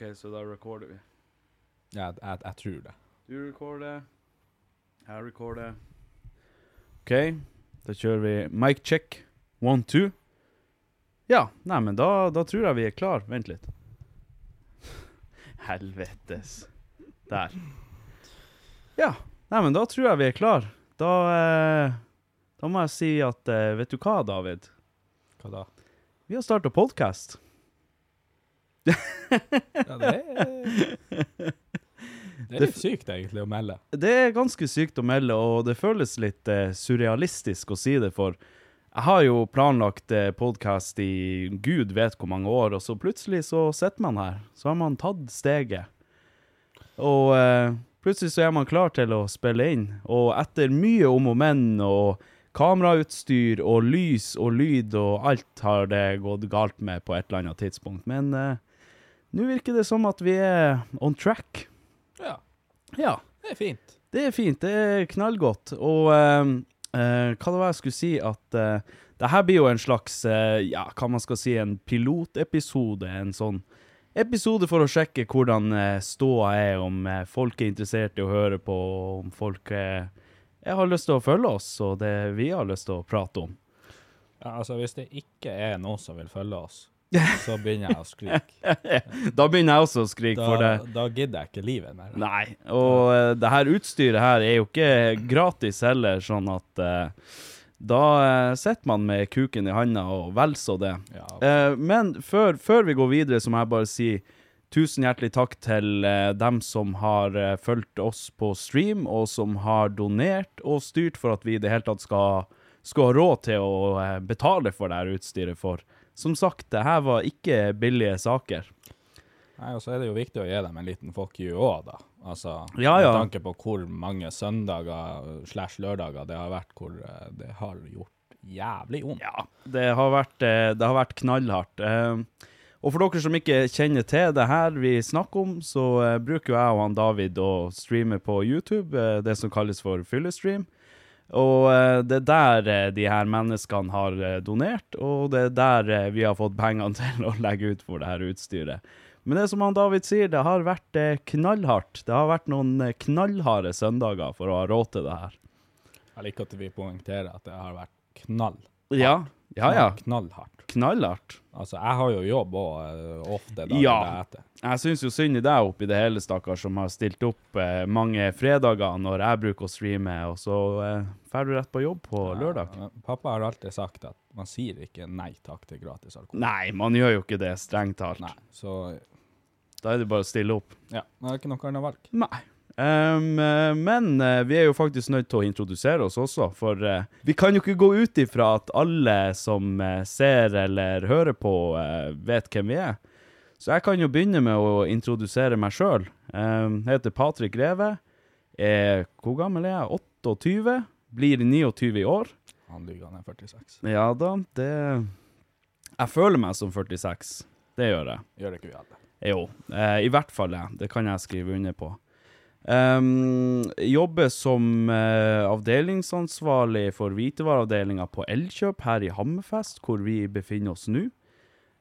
OK, så da recorder vi. Ja, jeg, jeg tror det. Du recorder. Jeg recorder. OK, da kjører vi mic check. One, two. Ja, nei, men da, da tror jeg vi er klar. Vent litt. Helvetes. Der. Ja, nei, men da tror jeg vi er klar. Da, eh, da må jeg si at eh, Vet du hva, David? Hva da? Vi har starta podkast. Ja, det er Det er litt sykt, egentlig, å melde. Det er ganske sykt å melde, og det føles litt eh, surrealistisk å si det, for jeg har jo planlagt eh, podkast i gud vet hvor mange år, og så plutselig så sitter man her. Så har man tatt steget. Og eh, plutselig så er man klar til å spille inn. Og etter mye om og men og kamerautstyr og lys og lyd og alt har det gått galt med på et eller annet tidspunkt. Men eh, nå virker det som at vi er on track. Ja, Ja. det er fint. Det er fint, det er knallgodt. Og eh, eh, hva det var jeg skulle si, at eh, det her blir jo en slags, eh, ja, hva man skal si, en pilotepisode. En sånn episode for å sjekke hvordan ståa er, om folk er interessert i å høre på, om folk har lyst til å følge oss, og det vi har lyst til å prate om. Ja, altså, hvis det ikke er noen som vil følge oss, så begynner jeg å skrike. Da begynner jeg også å skrike for det. Da, gidder jeg ikke livet mer. Nei, og eh, det her utstyret her er jo ikke gratis heller, sånn at uh, da uh, sitter man med kuken i handa og vel så det. Ja. Eh, men før, før vi går videre, så må jeg bare si tusen hjertelig takk til eh, dem som har eh, fulgt oss på stream, og som har donert og styrt for at vi i det hele tatt skal, skal ha råd til å eh, betale for det her utstyret. For som sagt, det her var ikke billige saker. Nei, og så er det jo viktig å gi dem en liten fuck you òg, da. Altså, Ja, ja. med tanke på hvor mange søndager slash lørdager det har vært hvor eh, det har gjort jævlig vondt. Ja, det har vært, eh, det har vært knallhardt. Eh, Og for dere som ikke kjenner til det her vi snakker om, så bruker jeg og han David å streame på YouTube, det som kalles for fyllestream. Og eh, det er der eh, de her menneskene har eh, donert, og det er der vi har fått pengene til å legge ut for det her utstyret. Men det som han David sier, det har vært knallhardt. Det har vært noen knallharde søndager for å ha råd til det her. Jeg liker at vi poengterer at det har vært knall. Ja, ja, ja. Knallhardt. Knallhardt. Altså, jeg har jo jobb òg ofte Da, Ja. etter. Jeg syns jo synd i deg oppi det hele, stakkar, som har stilt opp eh, mange fredager når jeg bruker å streame, og så eh, du rett på jobb på lørdag. Pappa har alltid sagt at man sier ikke nei takk til gratis alkohol. Nei, man gjør jo ikke det, strengt talt. Nei, så Da er det bare å stille opp. ja, det er ikke noe annet valg. Nei. Eh, men eh, vi er jo faktisk nødt til å introdusere oss også, for uh, vi kan jo ikke gå ut ifra at alle som ser eller hører på, uh, vet hvem vi er. Så jeg kan jo begynne med å introdusere meg sjøl. jeg heter Patrik Greve. Er, hvor gammel er jeg? 28? Blir 29 i år. Han lyver, han er 46. Ja da, det Jeg føler meg som 46. Det gjør jeg. Gjør det ikke vi alle. Jo, eh, i hvert fall det. Det kan jeg skrive under på. Um, jobber som uh, avdelingsansvarlig for hvitevareavdelinga på Elkjøp her i Hammerfest, hvor vi befinner oss nå.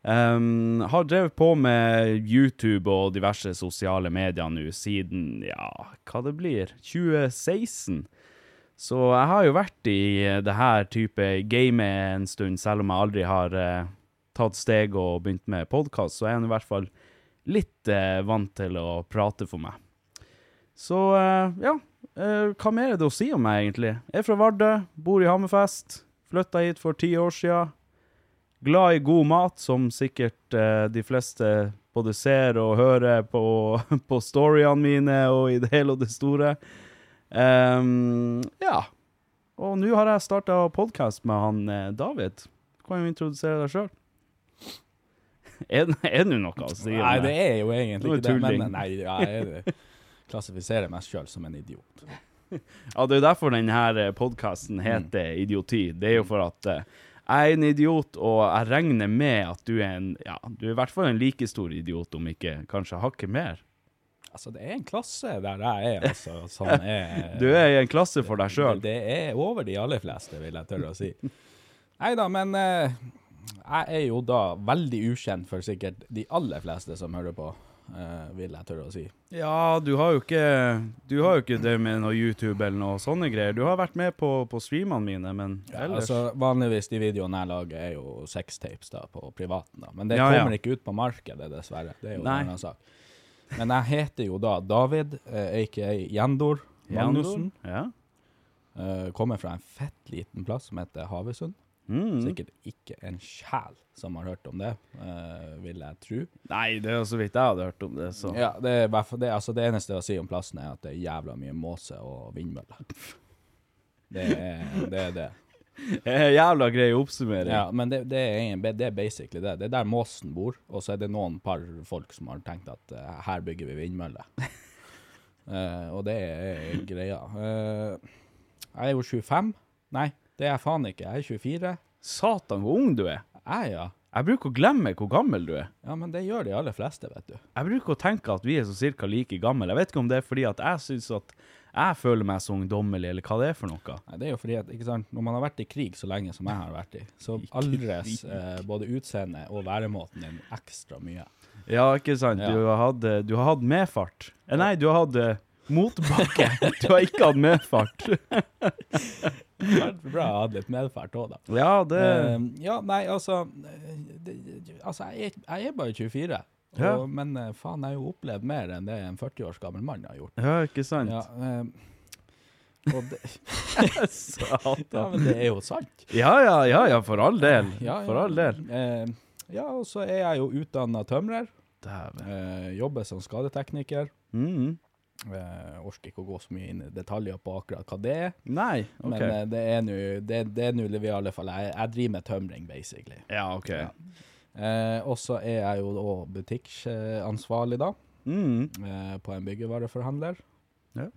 Um, har drevet på med YouTube og diverse sosiale medier nå siden, ja, hva det blir, 2016. Så jeg har jo vært i det her type gamet en stund, selv om jeg aldri har uh, tatt steg og begynt med podkast, så jeg er jeg i hvert fall litt uh, vant til å prate for meg. Så eh, ja, eh, hva mer er det å si om meg, egentlig? Jeg er fra Vardø, bor i Hammerfest, flytta hit for ti år sia. Glad i god mat, som sikkert eh, de fleste både ser og hører på, på storyene mine og i det hele og det store. Um, ja. Og nå har jeg starta podkast med han David. Kan jo introdusere deg sjøl. Er det det noe å si Nei, det er jo egentlig ikke det. Men nei, ja, er jeg klassifiserer meg sjøl som en idiot. Ja, det er jo derfor denne podkasten heter Idioti. Det er jo for at eh, jeg er en idiot, og jeg regner med at du er en Ja, du er i hvert fall en like stor idiot, om ikke kanskje hakket mer. Altså, det er en klasse der jeg er, altså, Sånn er Du er i en klasse for deg sjøl. Det er over de aller fleste, vil jeg tørre å si. Nei da, men eh, jeg er jo da veldig ukjent for sikkert de aller fleste som hører på, eh, vil jeg tørre å si. Ja, du har jo ikke Du har jo ikke det med noe YouTube eller noe sånne greier. Du har vært med på, på streamene mine, men ellers Altså, vanligvis de videoene jeg lager, er jo sextapes da, på privaten. da. Men det Ja, ja. kommer ikke ut på markedet, dessverre. Det er jo Nei. en annen sak. Men jeg heter jo da David, eh, aka Jendor Magnussen. Ja. Uh, kommer fra en fett liten plass som heter Havøysund. Mm. Sikkert ikke en sjel som har hørt om det, uh, vil jeg tro. Nei, det er jo så vidt jeg hadde hørt om det, så Ja, det, er det, altså det eneste å si om plassen er at det er jævla mye måse og vindmøller. Det er det. Er det. Jævla grei oppsummering. Ja, men det, det, er, ingen- det er basically det. Det er der måsen bor, og så er det noen par folk som har tenkt at uh, her bygger vi vindmøller. uh, og det er greia. Uh, jeg er jo 25. Nei, det er jeg faen ikke. Jeg er 24. Satan, hvor ung du er. Jeg, ja. Jeg bruker å glemme hvor gammel du er. Ja, men det gjør de aller fleste, vet du. Jeg bruker å tenke at vi er så cirka like gamle. Jeg vet ikke om det er fordi at jeg syns at jeg føler meg så ungdommelig, eller hva det er for noe. Nei, det er jo fordi at, ikke sant, når man har vært i krig så lenge som jeg har vært i, så aldres eh, både utseende og væremåten din ekstra mye. Ja, ikke sant? Ja. Du, har hatt, eh, du har hatt medfart. Eh, Nei, du har hatt eh, motbakke. du har ikke hatt medfart. Bra å ha litt medfart òg, da. ja, det Uh, ja, nei, altså det, Altså, jeg jeg er bare 24. Og, Ja. Men eh, faen, jeg har jo opplevd mer enn det en 40 års gammel mann har gjort. Ja, ikke sant? Ja, uh, og det, ja, men det er jo sant. Ja, ja, ja, ja, for all del. Ja, For all del. Eh, ja, og så er jeg jo utdanna tømrer. Eh, jobber som skadetekniker. Mm. Eh, orker ikke å gå så mye inn i detaljer på akkurat hva det er. Nei, OK. Men eh, det er nå det, det er nå i alle fall jeg, jeg driver med tømring, basically. ja, OK. Ja. Eh, og så er jeg jo òg butikkansvarlig, da, Mm. eh, på en byggevareforhandler. Ja.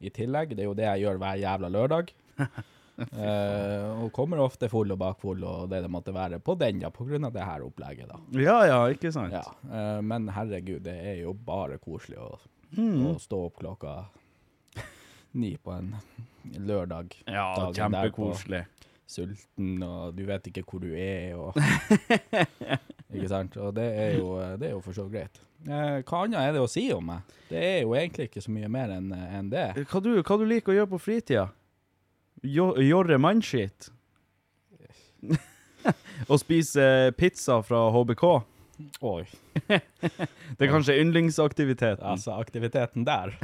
I tillegg, det er jo det jeg gjør hver jævla lørdag. eh, og kommer ofte full og bakfull og det det måtte være på den, ja, på grunn av det her opplegget, da. Ja, ja, ikke sant? Ja, eh, men herregud, det er jo bare koselig å, Mm. Og stå opp klokka ni på en lørdag. Ja, kjempekoselig. Sulten, og du vet ikke hvor du er, og Ikke sant? Og det er jo, det er jo for så greit. Eh, hva annet er det å si om meg? Det er jo egentlig ikke så mye mer enn enn det. Hva du, hva du liker å gjøre på fritida? Jo, jorre mannskitt? Å spise pizza fra HBK? Oi. Det er kanskje yndlingsaktiviteten? Altså, aktiviteten der,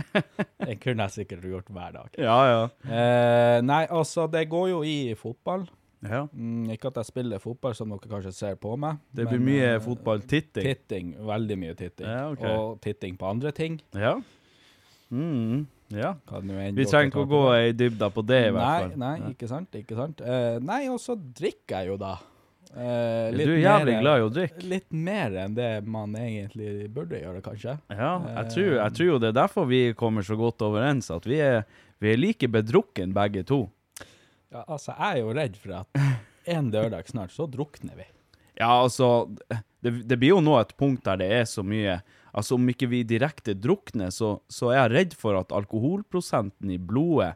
den kunne jeg sikkert gjort hver dag. Ja, ja. Eh, nei, altså, det går jo i fotball. ja. Mm, ikke at jeg spiller fotball, som dere kanskje ser på meg. Det blir men, mye eh, fotballtitting. Titting. Veldig mye titting. Ja, okay. Og titting på andre ting. Ja. Mm, ja. Det Vi trenger ikke å gå i dybda på det, i hvert Nei, fall. nei, ikke sant. Ikke sant. Eh, nei, og så drikker jeg jo, da. Eh, Du er jævlig mer- glad i å drikke. Litt mer enn det man egentlig burde gjøre, kanskje. Ja, jeg tror, jeg tror jo det er derfor vi kommer så godt overens, at vi er, vi er like bedrukken begge to. Ja, altså, jeg er jo redd for at en lørdag snart, så drukner vi. Ja, altså det, det blir jo nå et punkt der det er så mye Altså, om ikke vi direkte drukner, så, så er jeg redd for at alkoholprosenten i blodet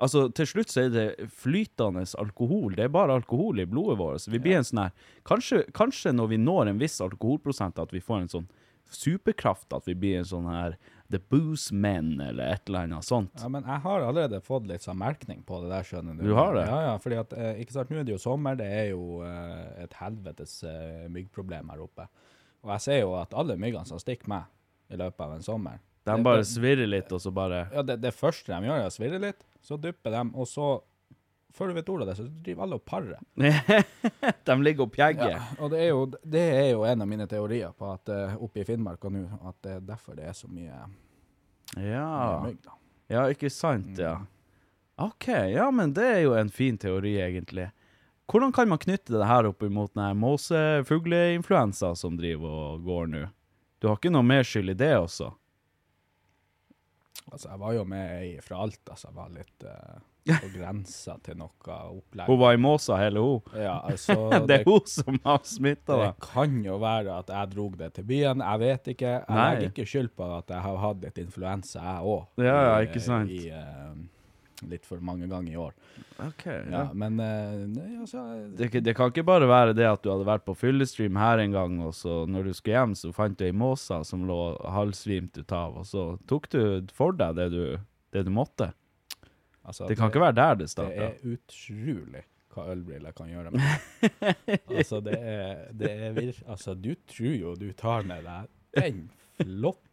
Altså, til slutt så er det flytende alkohol. Det er bare alkohol i blodet vårt. Vi blir en sånn her kanskje, kanskje når vi når en viss alkoholprosent, at vi får en sånn superkraft, at vi blir en sånn her The Booze Men, eller et eller annet sånt. Ja, men jeg har allerede fått litt sånn merkning på det der, skjønner du. Du har det? Ja, ja, fordi at, eh, ikke sant, nå er det jo sommer, det er jo eh, et helvetes eh, myggproblem her oppe. Og jeg ser jo at alle myggene som stikker meg i løpet av en sommer, De det- bare svirrer litt, og så bare Ja, det, det første de gjør er å svirre litt, så dupper de, og så, før du vet ordet av det, så driver alle og parer. De ligger og pjegger. Ja, og det er, jo, det er jo en av mine teorier på at uh, oppe i Finnmark og nå, at det er derfor det er så mye, Ja. mygg da. ja, ikke sant, ja. OK, ja, men det er jo en fin teori, egentlig. Hvordan kan man knytte det her opp her måse-fugleinfluensa som driver og går nå? Du har ikke noe mer skyld i det også? Altså, jeg var jo med ei fra Alta, altså, jeg var litt uh, på grensa til noe opplegg. Hun var i måsa, hele hun. Ja, altså, det er hun som har smitta det deg. kan jo være at jeg drog det til byen, jeg vet ikke. Jeg legger ikke skyld på at jeg har hatt litt influensa, jeg òg. Ja, ja, ikke sant. I, eh, litt for mange ganger i år. Ok, Ja, ja. men eh, nei, altså Det, det kan ikke bare være det at du hadde vært på fyllestream her en gang, og så når du skulle hjem, så fant du ei måse som lå halvsvimt ut av, og så tok du for deg det du, det du måtte. altså, Det kan ikke være der det Det er utrolig hva ølbriller kan gjøre med deg. altså, det er, det er vir Altså, du tror jo du tar med deg den flotte,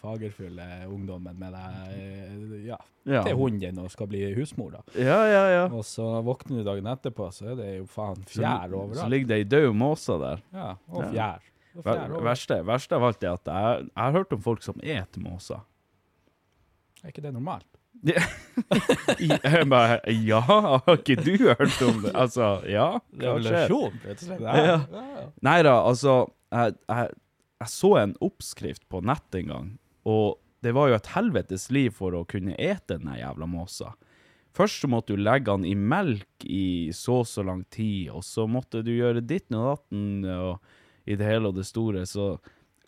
fagerfulle ungdommen med deg eh, ja, Ja. til hunden og skal bli husmor, da. Ja, ja, ja. Og så våkner du dagen etterpå, så er det jo faen fjær overalt. så ligger det ei død måse der. Ja, og fjær. Og fjær verste, verste av alt er at jeg, jeg har hørt om folk som eter måser. Er ikke det normalt? Jeg bare, ja, har ikke du hørt om det? Altså, ja? Revolusjon, rett og slett. Nei da, altså jeg, jeg, jeg så en oppskrift på nett en gang, og det var jo et helvetes liv for å kunne ete den jævla måsa. Først så måtte du legge den i melk i så og så lang tid, og så måtte du gjøre ditten og datten og i det hele og det store. Så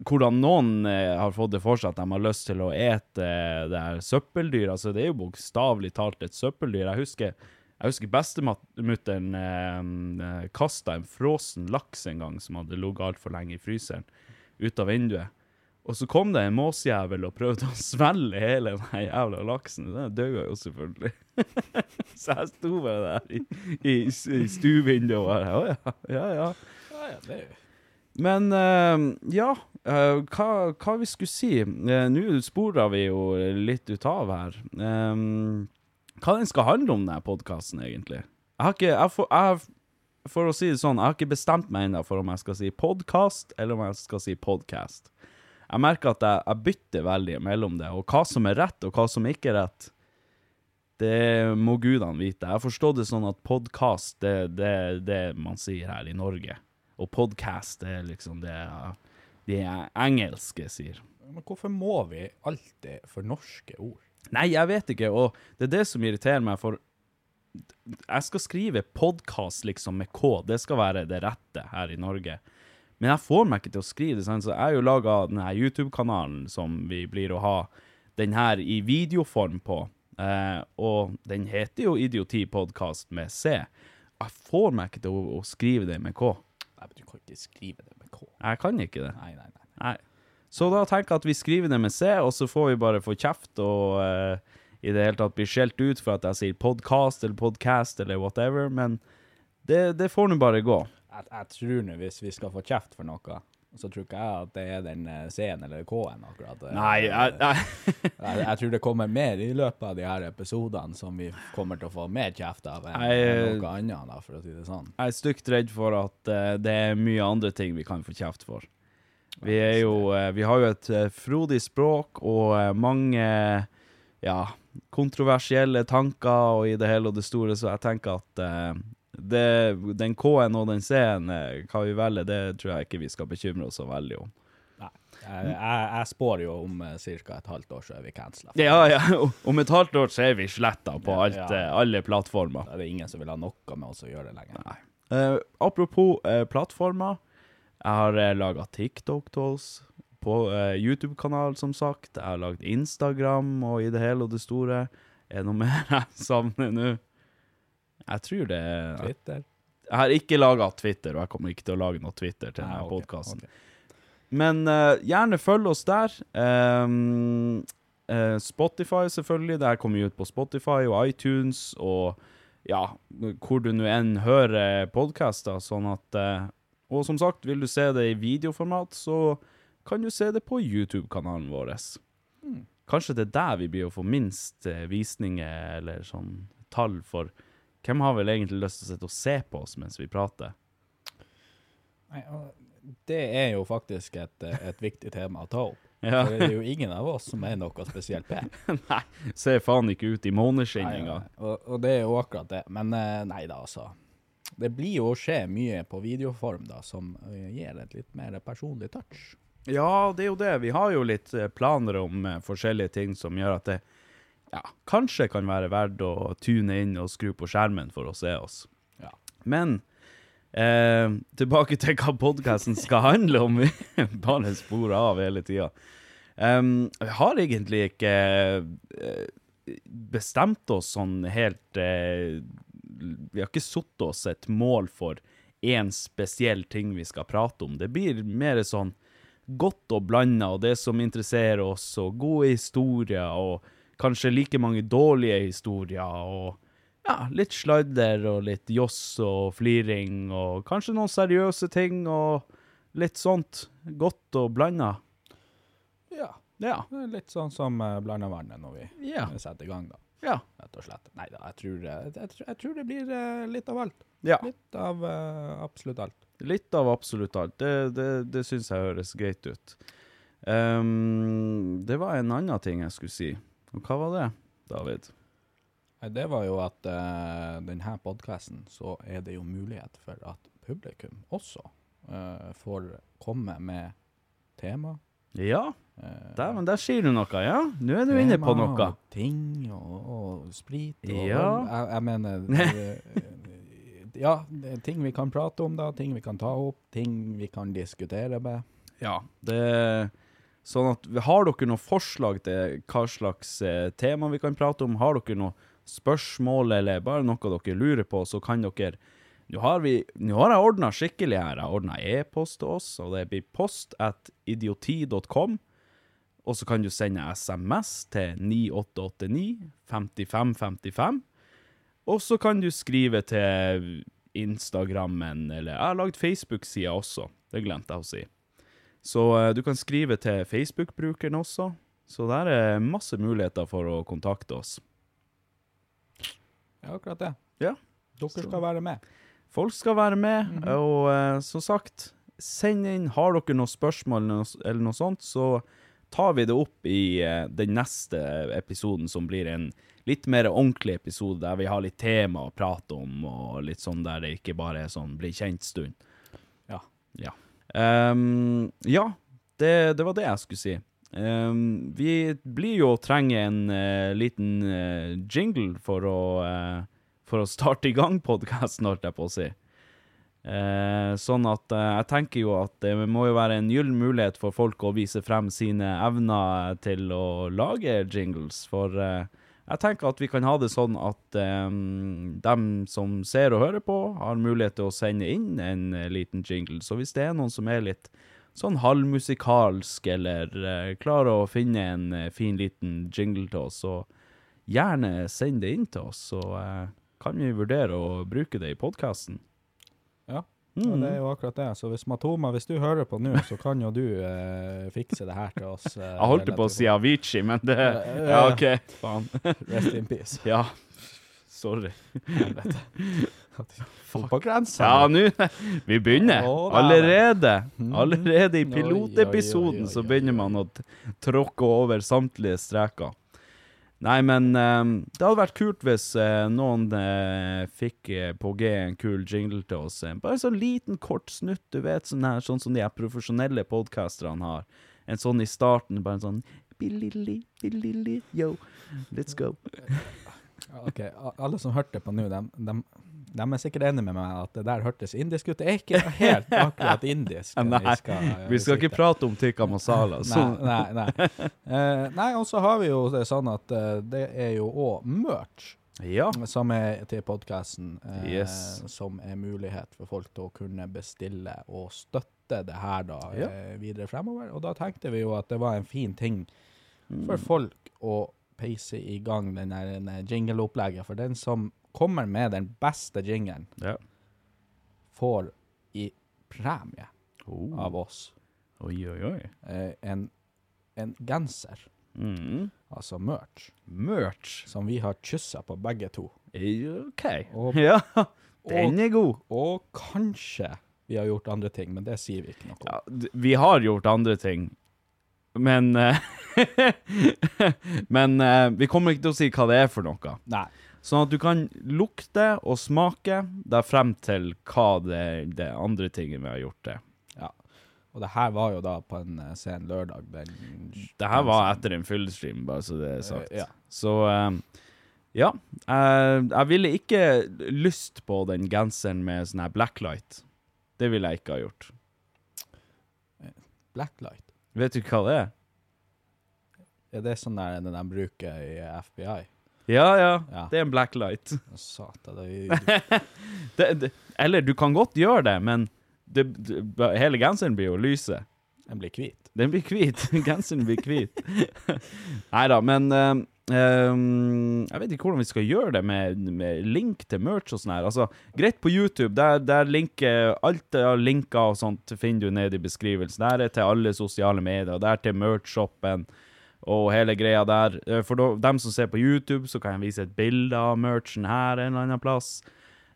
hvordan noen eh, har fått det for seg at de har lyst til å ete det her søppeldyr, altså det er jo bokstavelig talt et søppeldyr. Jeg husker, jeg husker bestemutteren eh, kasta en frossen laks en gang som hadde ligget altfor lenge i fryseren, ut av vinduet. Og så kom det en måsjævel og prøvde å svelge hele den jævla laksen. Den døde jo selvfølgelig. så jeg sto bare der i, i, i stuevinduet og bare Å ja, ja, ja. Ja, ja, det er jo Men uh, ja, uh, hva, hva vi skulle si Uh, Nå sporer vi jo litt ut av her. Um, hva den skal handle om, denne podkasten, egentlig? Jeg har ikke jeg får, jeg, har- For å si det sånn, jeg har ikke bestemt meg ennå for om jeg skal si podkast, eller om jeg skal si podcast. Jeg merker at jeg, jeg bytter veldig mellom det, og hva som er rett, og hva som ikke er rett. Det må gudene vite. Jeg har forstått det sånn at podkast, det er det, det man sier her i Norge. Og podcast, det er liksom det de engelske sier. Men hvorfor må vi alltid for norske ord? Nei, jeg vet ikke, og det er det som irriterer meg, for jeg skal skrive podkast liksom med K, det skal være det rette her i Norge. Men jeg får meg ikke til å skrive det, sant? så jeg har jo laga denne YouTube-kanalen som vi blir å ha den her i videoform på, eh, og den heter jo Idiotipodkast med C. Jeg får meg ikke til å, å skrive det med K. Nei, men du kan ikke skrive det med K. Jeg kan ikke det. Nei, nei, nei. Nei. Så da tenker jeg at vi skriver det med C, og så får vi bare få kjeft og eh, i det hele tatt blir skjelt ut for at jeg sier podcast eller podcast eller whatever, men det, det får nå bare gå. Jeg, jeg tror nå hvis vi skal få kjeft for noe, så tror ikke jeg at det er den eh, C-en eller K-en akkurat. Eh, Nei, jeg, jeg, jeg, tror det kommer mer i løpet av de her episodene som vi kommer til å få mer kjeft av enn Jeg- noe annet, da, for å si det sånn. jeg er stygt redd for at uh, det er mye andre ting vi kan få kjeft for. Vi jo uh, Vi har jo et uh, frodig språk og mange ja, kontroversielle tanker og i det hele og det store, så jeg tenker at eh, det, den K-en og den C-en, eh, hva vi velger, det tror jeg ikke vi skal bekymre oss så veldig om. Nei. Jeg, jeg, jeg spår jo om uh, ca. et halvt år så er vi cancela. Ja, ja, om et halvt år så er vi sletta på alt, Ja. ja. alle plattformer. Da er det ingen som vil ha noe med oss å gjøre lenger. Nei. Eh, apropos eh, plattformer. Jeg har uh, laga TikTok til oss på eh, YouTube-kanal, som sagt. Jeg har lagd Instagram og i det hele og det store. Er det noe mer jeg savner nå? Jeg tror det er Twitter. Jeg har ikke laga Twitter, og jeg kommer ikke til å lage noe Twitter til Nei, denne okay, podkasten. Okay. Men uh, gjerne følg oss der. Um, uh, Spotify, selvfølgelig. Det her kommer ut på Spotify og iTunes og ja, hvor du nå enn hører podkaster. Sånn at eh, Og som sagt, vil du se det i videoformat, så kan du se det på YouTube-kanalen vår. Kanskje det er der vi blir å få minst eh, visninger eller sånn tall, for hvem har vel egentlig lyst til å sitte og se på oss mens vi prater? Nei, det er jo faktisk et, eh, et viktig tema å ta opp. Ja. For det er jo ingen av oss som er noe spesielt pen. Nei, ser faen ikke ut i måneskinn engang. Og, og det er jo akkurat det. Men eh, nei da, altså. Det blir jo å skje mye på videoform da, som gir et litt mer personlig touch. Ja, det er jo det. Vi har jo litt eh, planer om eh, forskjellige ting som gjør at det ja, kanskje kan være verdt å tune inn og skru på skjermen for å se oss. Ja. Men eh, tilbake til hva podkasten skal handle om. Vi bare sporer av hele tida. Um, vi har egentlig ikke eh, bestemt oss sånn helt eh, Vi har ikke satt oss et mål for én spesiell ting vi skal prate om. Det blir mer sånn godt og blanda, og det som interesserer oss, og gode historier, og kanskje like mange dårlige historier, og ja, litt sladder og litt joss og fliring, og kanskje noen seriøse ting, og litt sånt. Godt og blanda. Ja. Ja. Litt sånn som uh, blanda vannet når vi Ja. setter i gang, da. Ja. Rett og slett. Nei da, jeg tror, eh, jeg, jeg, jeg tror det blir eh, litt av alt. ja. Litt av uh, absolutt alt. Litt av absolutt alt. Det, det, det syns jeg høres greit ut. Um, det var en annen ting jeg skulle si. Og hva var det, David? Det var jo at uh, denne podkasten, så er det jo mulighet for at publikum også uh, får komme med tema. Ja, eh, dæven, der sier du noe, ja. Nå er du inne på noe. og Ting og, og sprit og Ja. Jeg, jeg mener eh, Ja, det ting vi kan prate om, da. Ting vi kan ta opp. Ting vi kan diskutere med. Ja, det sånn at Har dere noen forslag til hva slags eh, tema vi kan prate om? Har dere noen spørsmål eller bare noe dere lurer på, så kan dere Nå har, vi, nå har jeg ordna skikkelig her. Jeg har ordna e-post til oss, og det blir post at idioti.com. Og så kan du sende SMS til 9889 5555. Og så kan du skrive til Instagrammen, eller Jeg har lagd Facebook-sida også, det glemte jeg å si. Så eh, du kan skrive til Facebook-brukeren også. Så der er masse muligheter for å kontakte oss. Ja, akkurat det. Ja. Dere skal være med. Folk skal være med, og uh, som sagt, send inn. Har dere noen spørsmål eller noe, eller noe sånt, så tar vi det opp i uh, den neste episoden, som blir en litt mer ordentlig episode, der vi har litt tema å prate om, og litt sånn der det ikke bare er sånn bli kjent-stund. Ja. Ja. Um, ja, det, det var det jeg skulle si. Um, vi blir jo å trenge en uh, liten jingle for å, for å starte i gang podkasten, holdt jeg på å si. Eh, sånn at eh, jeg tenker jo at det må jo være en gyllen mulighet for folk å vise frem sine evner til å lage jingles, for eh, jeg tenker at vi kan ha det sånn at eh, dem som ser og hører på, har mulighet til å sende inn en eh, liten jingle. Så hvis det er noen som er litt sånn halvmusikalsk, eller eh, klarer å finne en fin liten jingle til oss, så gjerne send det inn til oss, så kan vi vurdere å bruke det i podkasten. Ja. mm. det er jo akkurat det. Så hvis Matoma, hvis du hører på nå, så kan jo du eh, fikse det her til oss. eh, Jeg holdt på å si Avicii, men det Ja, OK. Faen. Rest in peace. Ja. Sorry. På grensa. Ja, nå Vi begynner. Allerede. Allerede i pilotepisoden så begynner man å tråkke over samtlige streker. Nei, men eh, det hadde vært kult hvis eh, noen eh, fikk eh, på G en kul jingle til oss. Bare en sånn liten, kort snutt, du vet, sånn her, sånn som de her profesjonelle podcasterne har. En sånn i starten, bare en sånn Bilili, bilili, yo, let's go. OK, alle som hørte på nå, dem, dem De er sikkert enig med meg at det der hørtes indisk ut. Det er ikke helt akkurat indisk. eh, Nei, vi skal ikke prate om tikka masala. Så. Nei, nei. Nei, Uh, nei og så har vi jo det sånn at uh, det er jo òg merch Ja. som er til podkasten, Yes. som er mulighet for folk til å kunne bestille og støtte det her da Ja. eh, videre fremover. Og da tenkte vi jo at det var en fin ting Mm. for folk å peise i gang den den der jingle-opplegget. For den som kommer med den beste jinglen, ja. får i premie Oh. av oss Oi, oi, oi. eh, en, en genser, Mm. altså merch, Merch. som vi har kyssa på begge to. OK. Og- ja, den er god. Og kanskje vi har gjort andre ting, men det sier vi ikke noe om. Ja, vi har gjort andre ting, men eh, Men eh, vi kommer ikke til å si hva det er for noe. Nei. Sånn at du kan lukte og smake deg frem til hva det, det andre tingen vi har gjort det. Ja. Og det her var jo da på en uh, sen lørdag. Den, Det her var etter en fyllestream, bare så det er sagt. Uh, ja. Så eh, ja. jeg ville ikke lyst på den genseren med sånn her blacklight. Det ville jeg ikke ha gjort. Blacklight. Vet du hva det er? Er det sånn der den de bruker i FBI? Ja, ja. Ja. Det er en blacklight. Satan, det, det, det, eller du kan godt gjøre det, men det, det, hele genseren blir jo lyse. den blir hvit. Den blir hvit. Genseren blir hvit. Nei da, men eh, ehm, Jeg vet ikke hvordan vi skal gjøre det med, med link til merch og sånn her. Altså, greit på YouTube, der, der linker alt av linker og sånt finner du nede i beskrivelsen. Der er til alle sosiale medier, der til merch-shoppen og hele greia der. Eh, For da, dem som ser på YouTube, så kan jeg vise et bilde av merchen her en eller annen plass.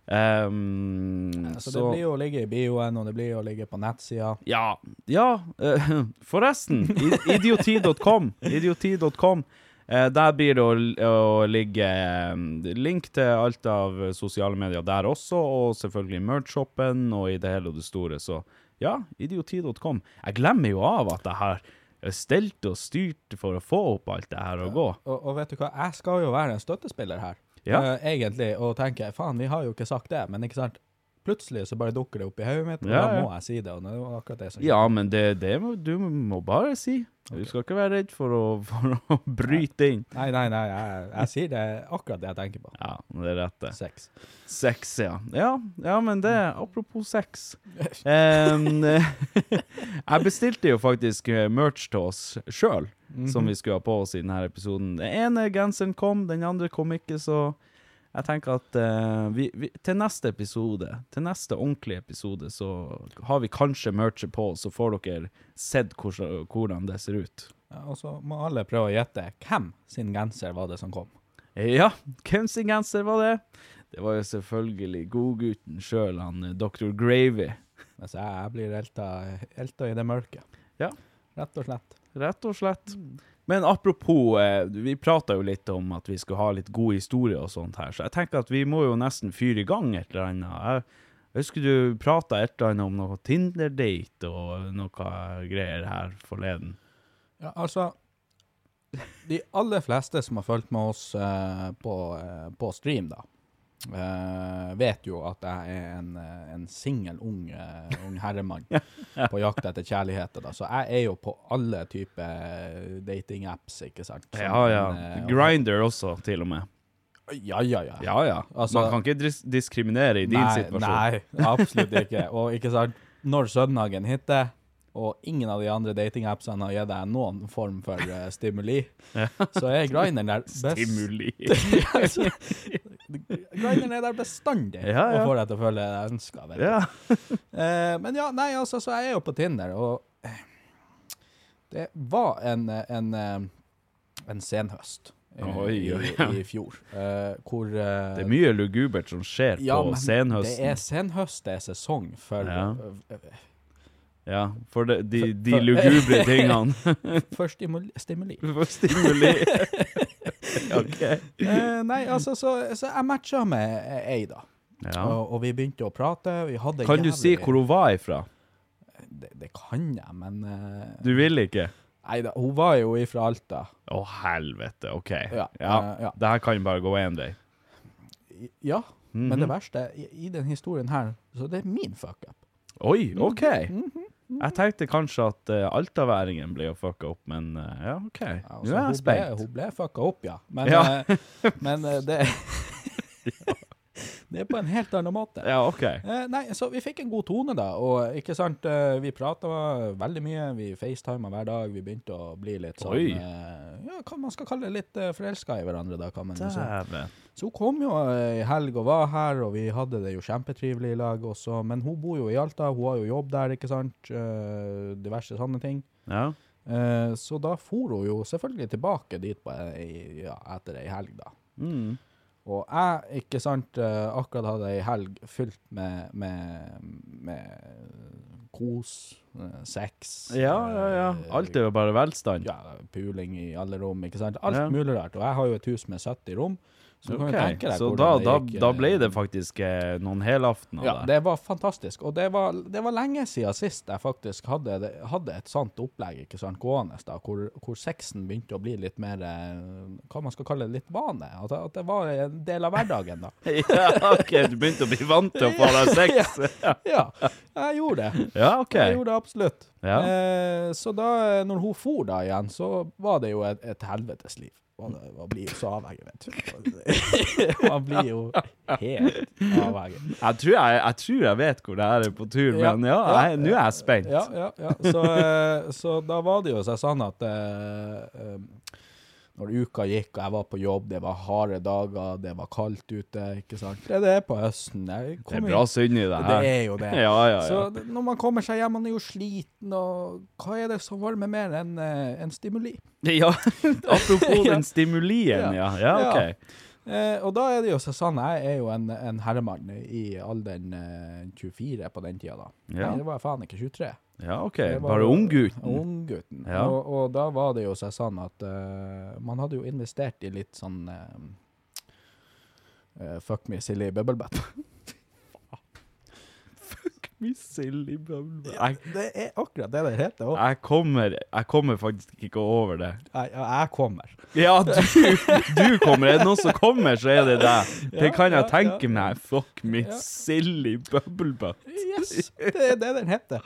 Ehm, Så, det blir jo å ligge i bioen, og det blir jo å ligge på nettsida. ja, ja uh, forresten. Idioti.com. Idioti.com. Uh, der blir det å, å ligge eh, link til alt av sosiale medier der også, og selvfølgelig merch-shoppen og i det hele og det store. Så ja, idioti.com. Jeg glemmer jo av at jeg har stelt og styrt for å få opp alt det her å gå. Og, og vet du hva, jeg skal jo være en støttespiller her, Ja. uh, egentlig, og tenker faen, vi har jo ikke sagt det, men ikke sant? Plutselig så bare dukker det opp i hodet mitt, og Ja, da må jeg si det. Og det var akkurat det som Ja, men det, det må, du må bare si. Du skal ikke være redd for å, for å bryte inn. Nei, nei, nei, jeg, jeg sier det akkurat det jeg tenker på. Ja, det er rett det. Sex. Sex, ja. Ja, ja men det Apropos sex. Um, jeg bestilte jo faktisk eh, merch til oss sjøl, som vi skulle ha på oss i denne episoden. Den ene genseren kom, den andre kom ikke, så jeg tenker at uh, vi, vi, til neste episode, til neste ordentlige episode, så har vi kanskje merchet på, så får dere sett hvordan, hvordan det ser ut. Ja, og så må alle prøve å gjette hvem sin genser var det som kom. Ja, hvem sin genser var det? Det var jo selvfølgelig godgutten sjøl, han eh, Dr. Gravy. Mens jeg, blir elta, elta i det mørke. Ja. Rett og slett. Rett og slett. Men apropos, eh, vi prata jo litt om at vi skulle ha litt god historie og sånt her, så jeg tenker at vi må jo nesten fyre i gang et eller annet. Jeg, husker du prata et eller annet om noe Tinder-date og noe greier her forleden. Ja, altså De aller fleste som har fulgt med oss eh, på, eh, på stream, da, vet jo at jeg er en, eh, en singel ung, eh, ung herremann på jakt etter kjærligheter. Da. Så jeg er jo på alle typer datingapps, ikke sant. Som Ja, ja. en, eh, Grinder også, til og med. Ja, ja, ja. Ja, ja. Altså- Man kan ikke dis diskriminere i din nei, situasjon. Nei, absolutt ikke. Og ikke sant, når søndagen hitter, og ingen av de andre datingappsene har gitt deg noen form for uh, stimuli, så er grinderen der best. Stimuli. Grinderen er der bestandig Ja, ja. og får deg til å føle deg ønska. ja. Eh, men ja, nei, altså, så jeg er jo på Tinder, og eh, det var en, en, eh, en senhøst eh, Oi, i, i fjor, Uh, hvor uh, Det er mye lugubert som skjer ja, på senhøsten. Det er senhøst, det er sesong for Ja. Ja, for de, de, de lugubre tingene. for stimuli. stimuli. For stimuli. OK. Eh, nei, altså, så, så jeg matcha med Eida, ei, da. Ja. Og, og vi begynte å prate. Vi Kan du si hvor hun var ifra? Det, det kan jeg, men eh, Du vil ikke? Nei da, hun var jo ifra Alta. Å, helvete. OK. Ja, Ja, eh, ja. Det her kan bare gå én vei. Ja. Men Mhm. det verste i, i den historien her, så det er min fuck-up. Oi, OK. Mhm. Jeg tenkte kanskje at uh, altaværingen ble fucka opp, men uh, ja, OK. Ja, Nå altså, er jeg spent. hun ble fucka opp, ja. Men, Ja. eh, men det Det er på en helt annen måte. Ja, OK. Eh, nei, så vi fikk en god tone, da. Og ikke sant, eh, vi prata veldig mye. Vi facetima hver dag. Vi begynte å bli litt sånn Oi. eh, Ja, hva man skal kalle det, litt eh, forelska i hverandre, da, kan man si. Så hun kom jo eh, i helg og var her, og vi hadde det jo kjempetrivelig i lag også. Men hun bor jo i Alta, hun har jo jobb der, ikke sant. Eh, diverse sånne ting. Ja. Eh, så da for hun jo selvfølgelig tilbake dit på ja, etter ei helg, da. Mm. Og jeg, ikke sant, eh, akkurat hadde ei helg fylt med, med, med kos, eh, sex ja, ja, ja. eh, Alt er jo bare velstand. ja, puling i alle rom, ikke sant. Alt Ja. mulig rart. Og jeg har jo et hus med 70 rom, så du kan Ok, jo tenke deg Så da, da, gikk, da eh, ble det faktisk eh, noen helaftener Ja, det var fantastisk. Og det var, det var lenge siden sist jeg faktisk hadde, hadde et sånt opplegg ikke sant, gående, da, hvor, hvor sexen begynte å bli litt mer eh, Hva man skal kalle det, litt vane. At, at det var en del av hverdagen, da. ja, OK, du begynte å bli vant til å få deg sex? Ja, jeg gjorde det. Ja, OK. Jeg gjorde det absolutt. Ja. Eh, så da, når hun for da igjen, så var det jo et, et helvetes liv. Man, man blir jo så avhengig, vet du. man blir jo helt avhengig. Jeg tror jeg, jeg tror jeg vet hvor det her er på tur, Ja, men ja, nå er jeg spent. Ja, ja, ja. Så, eh, så da var det jo sånn at eh, når uka gikk og jeg var på jobb, det var harde dager, det var kaldt ute, ikke sant. Det er det på høsten. Jeg Det er bra synd i det her. Det er jo det. Ja, ja, ja. Så når man kommer seg hjem, man er jo sliten, og hva er det som varmer mer enn eh, en stimuli? ja. Apropos den stimulien, ja. Ja, Ja. OK. Eh, og da er det jo sånn, jeg er jo en, en herremann i alderen eh, 24 på den tida da. Ja. Nei, det var jeg faen ikke 23. Ja, OK. Det var Bare unggutten. Unggutten. Ja. Og, og da var det jo seg sånn at uh, man hadde jo investert i litt sånn uh, uh, Fuck me silly bubble butt. Jeg, det er akkurat det det heter òg. jeg, kommer, jeg kommer faktisk ikke over det. Jeg, jeg kommer. Ja, du, du kommer. Er det noen som kommer, så er det deg. Det Ja, kan jeg ja, tenke ja. meg. Fuck me Ja. silly bubble butt. Yes, det er det den heter.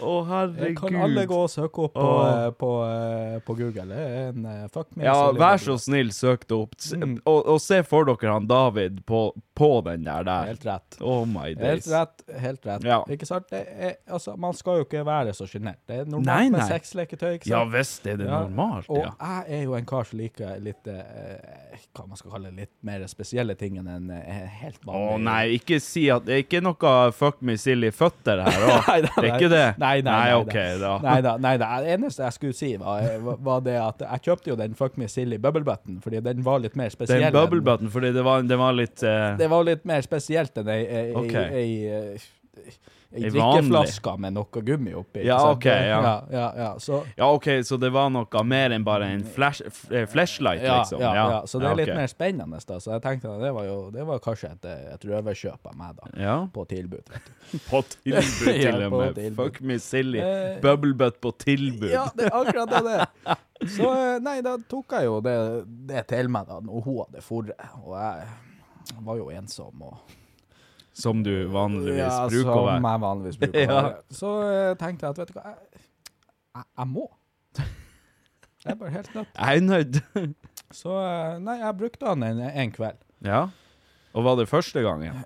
Å, Det kan alle gå og søke opp på, Åh. eh, på, eh, på Google. Det er en eh, fuck me Ja, vær så snill, søk det opp. Mm. Og, og se for dere han David på, på den der der. Helt rett. Oh my Helt days. rett, helt rett. Ja. Ikke sant? Det er, altså, man skal jo ikke være så sjenert. Det er normalt Nei, med nei. sexleketøy, ikke Ja sant? visst er det Ja, normalt, Og jeg er jo en kar som liker litt eh, Hva man skal kalle litt mer spesielle ting enn en eh, helt Å vanlig nei, ikke si at det er ikke noe fuck me silly føtter her òg. Det er ikke det? Nei, nei, nei, OK, da. Nei da, nei da. Det eneste jeg skulle si, var, var det at jeg kjøpte jo den Fuck Me Silly bubble button, fordi den var litt mer spesiell. Den bubble button, fordi det var, det var litt eh, Det var litt mer spesielt enn ei, ei, Ok. ei, ei, ei, drikkeflaske med noe gummi oppi. Ja, sant? ok, ja. ja, ja, ja. Så, Ja, OK, så det var noe mer enn bare en flash, eh, flashlight, liksom? ja, ja, så det er litt ok. mer spennende. da Så jeg tenkte at det var jo det var kanskje et, et røverkjøp av meg, da. På tilbud. vet du. På tilbud, til og med. Fuck me silly. Eh, Bubble butt på tilbud. Ja, det er akkurat det det er. Så eh, nei, da tok jeg jo det, det til meg da når hun hadde forret. Og jeg var jo ensom og Som du vanligvis ja, bruker å være. Ja, Som jeg vanligvis bruker å Ja. være. Så eh, tenkte jeg at vet du hva, jeg, jeg, jeg må. Jeg er bare helt nødt. Jeg er nødt. Så eh, nei, jeg brukte han en, en kveld. ja. Og var det første gangen?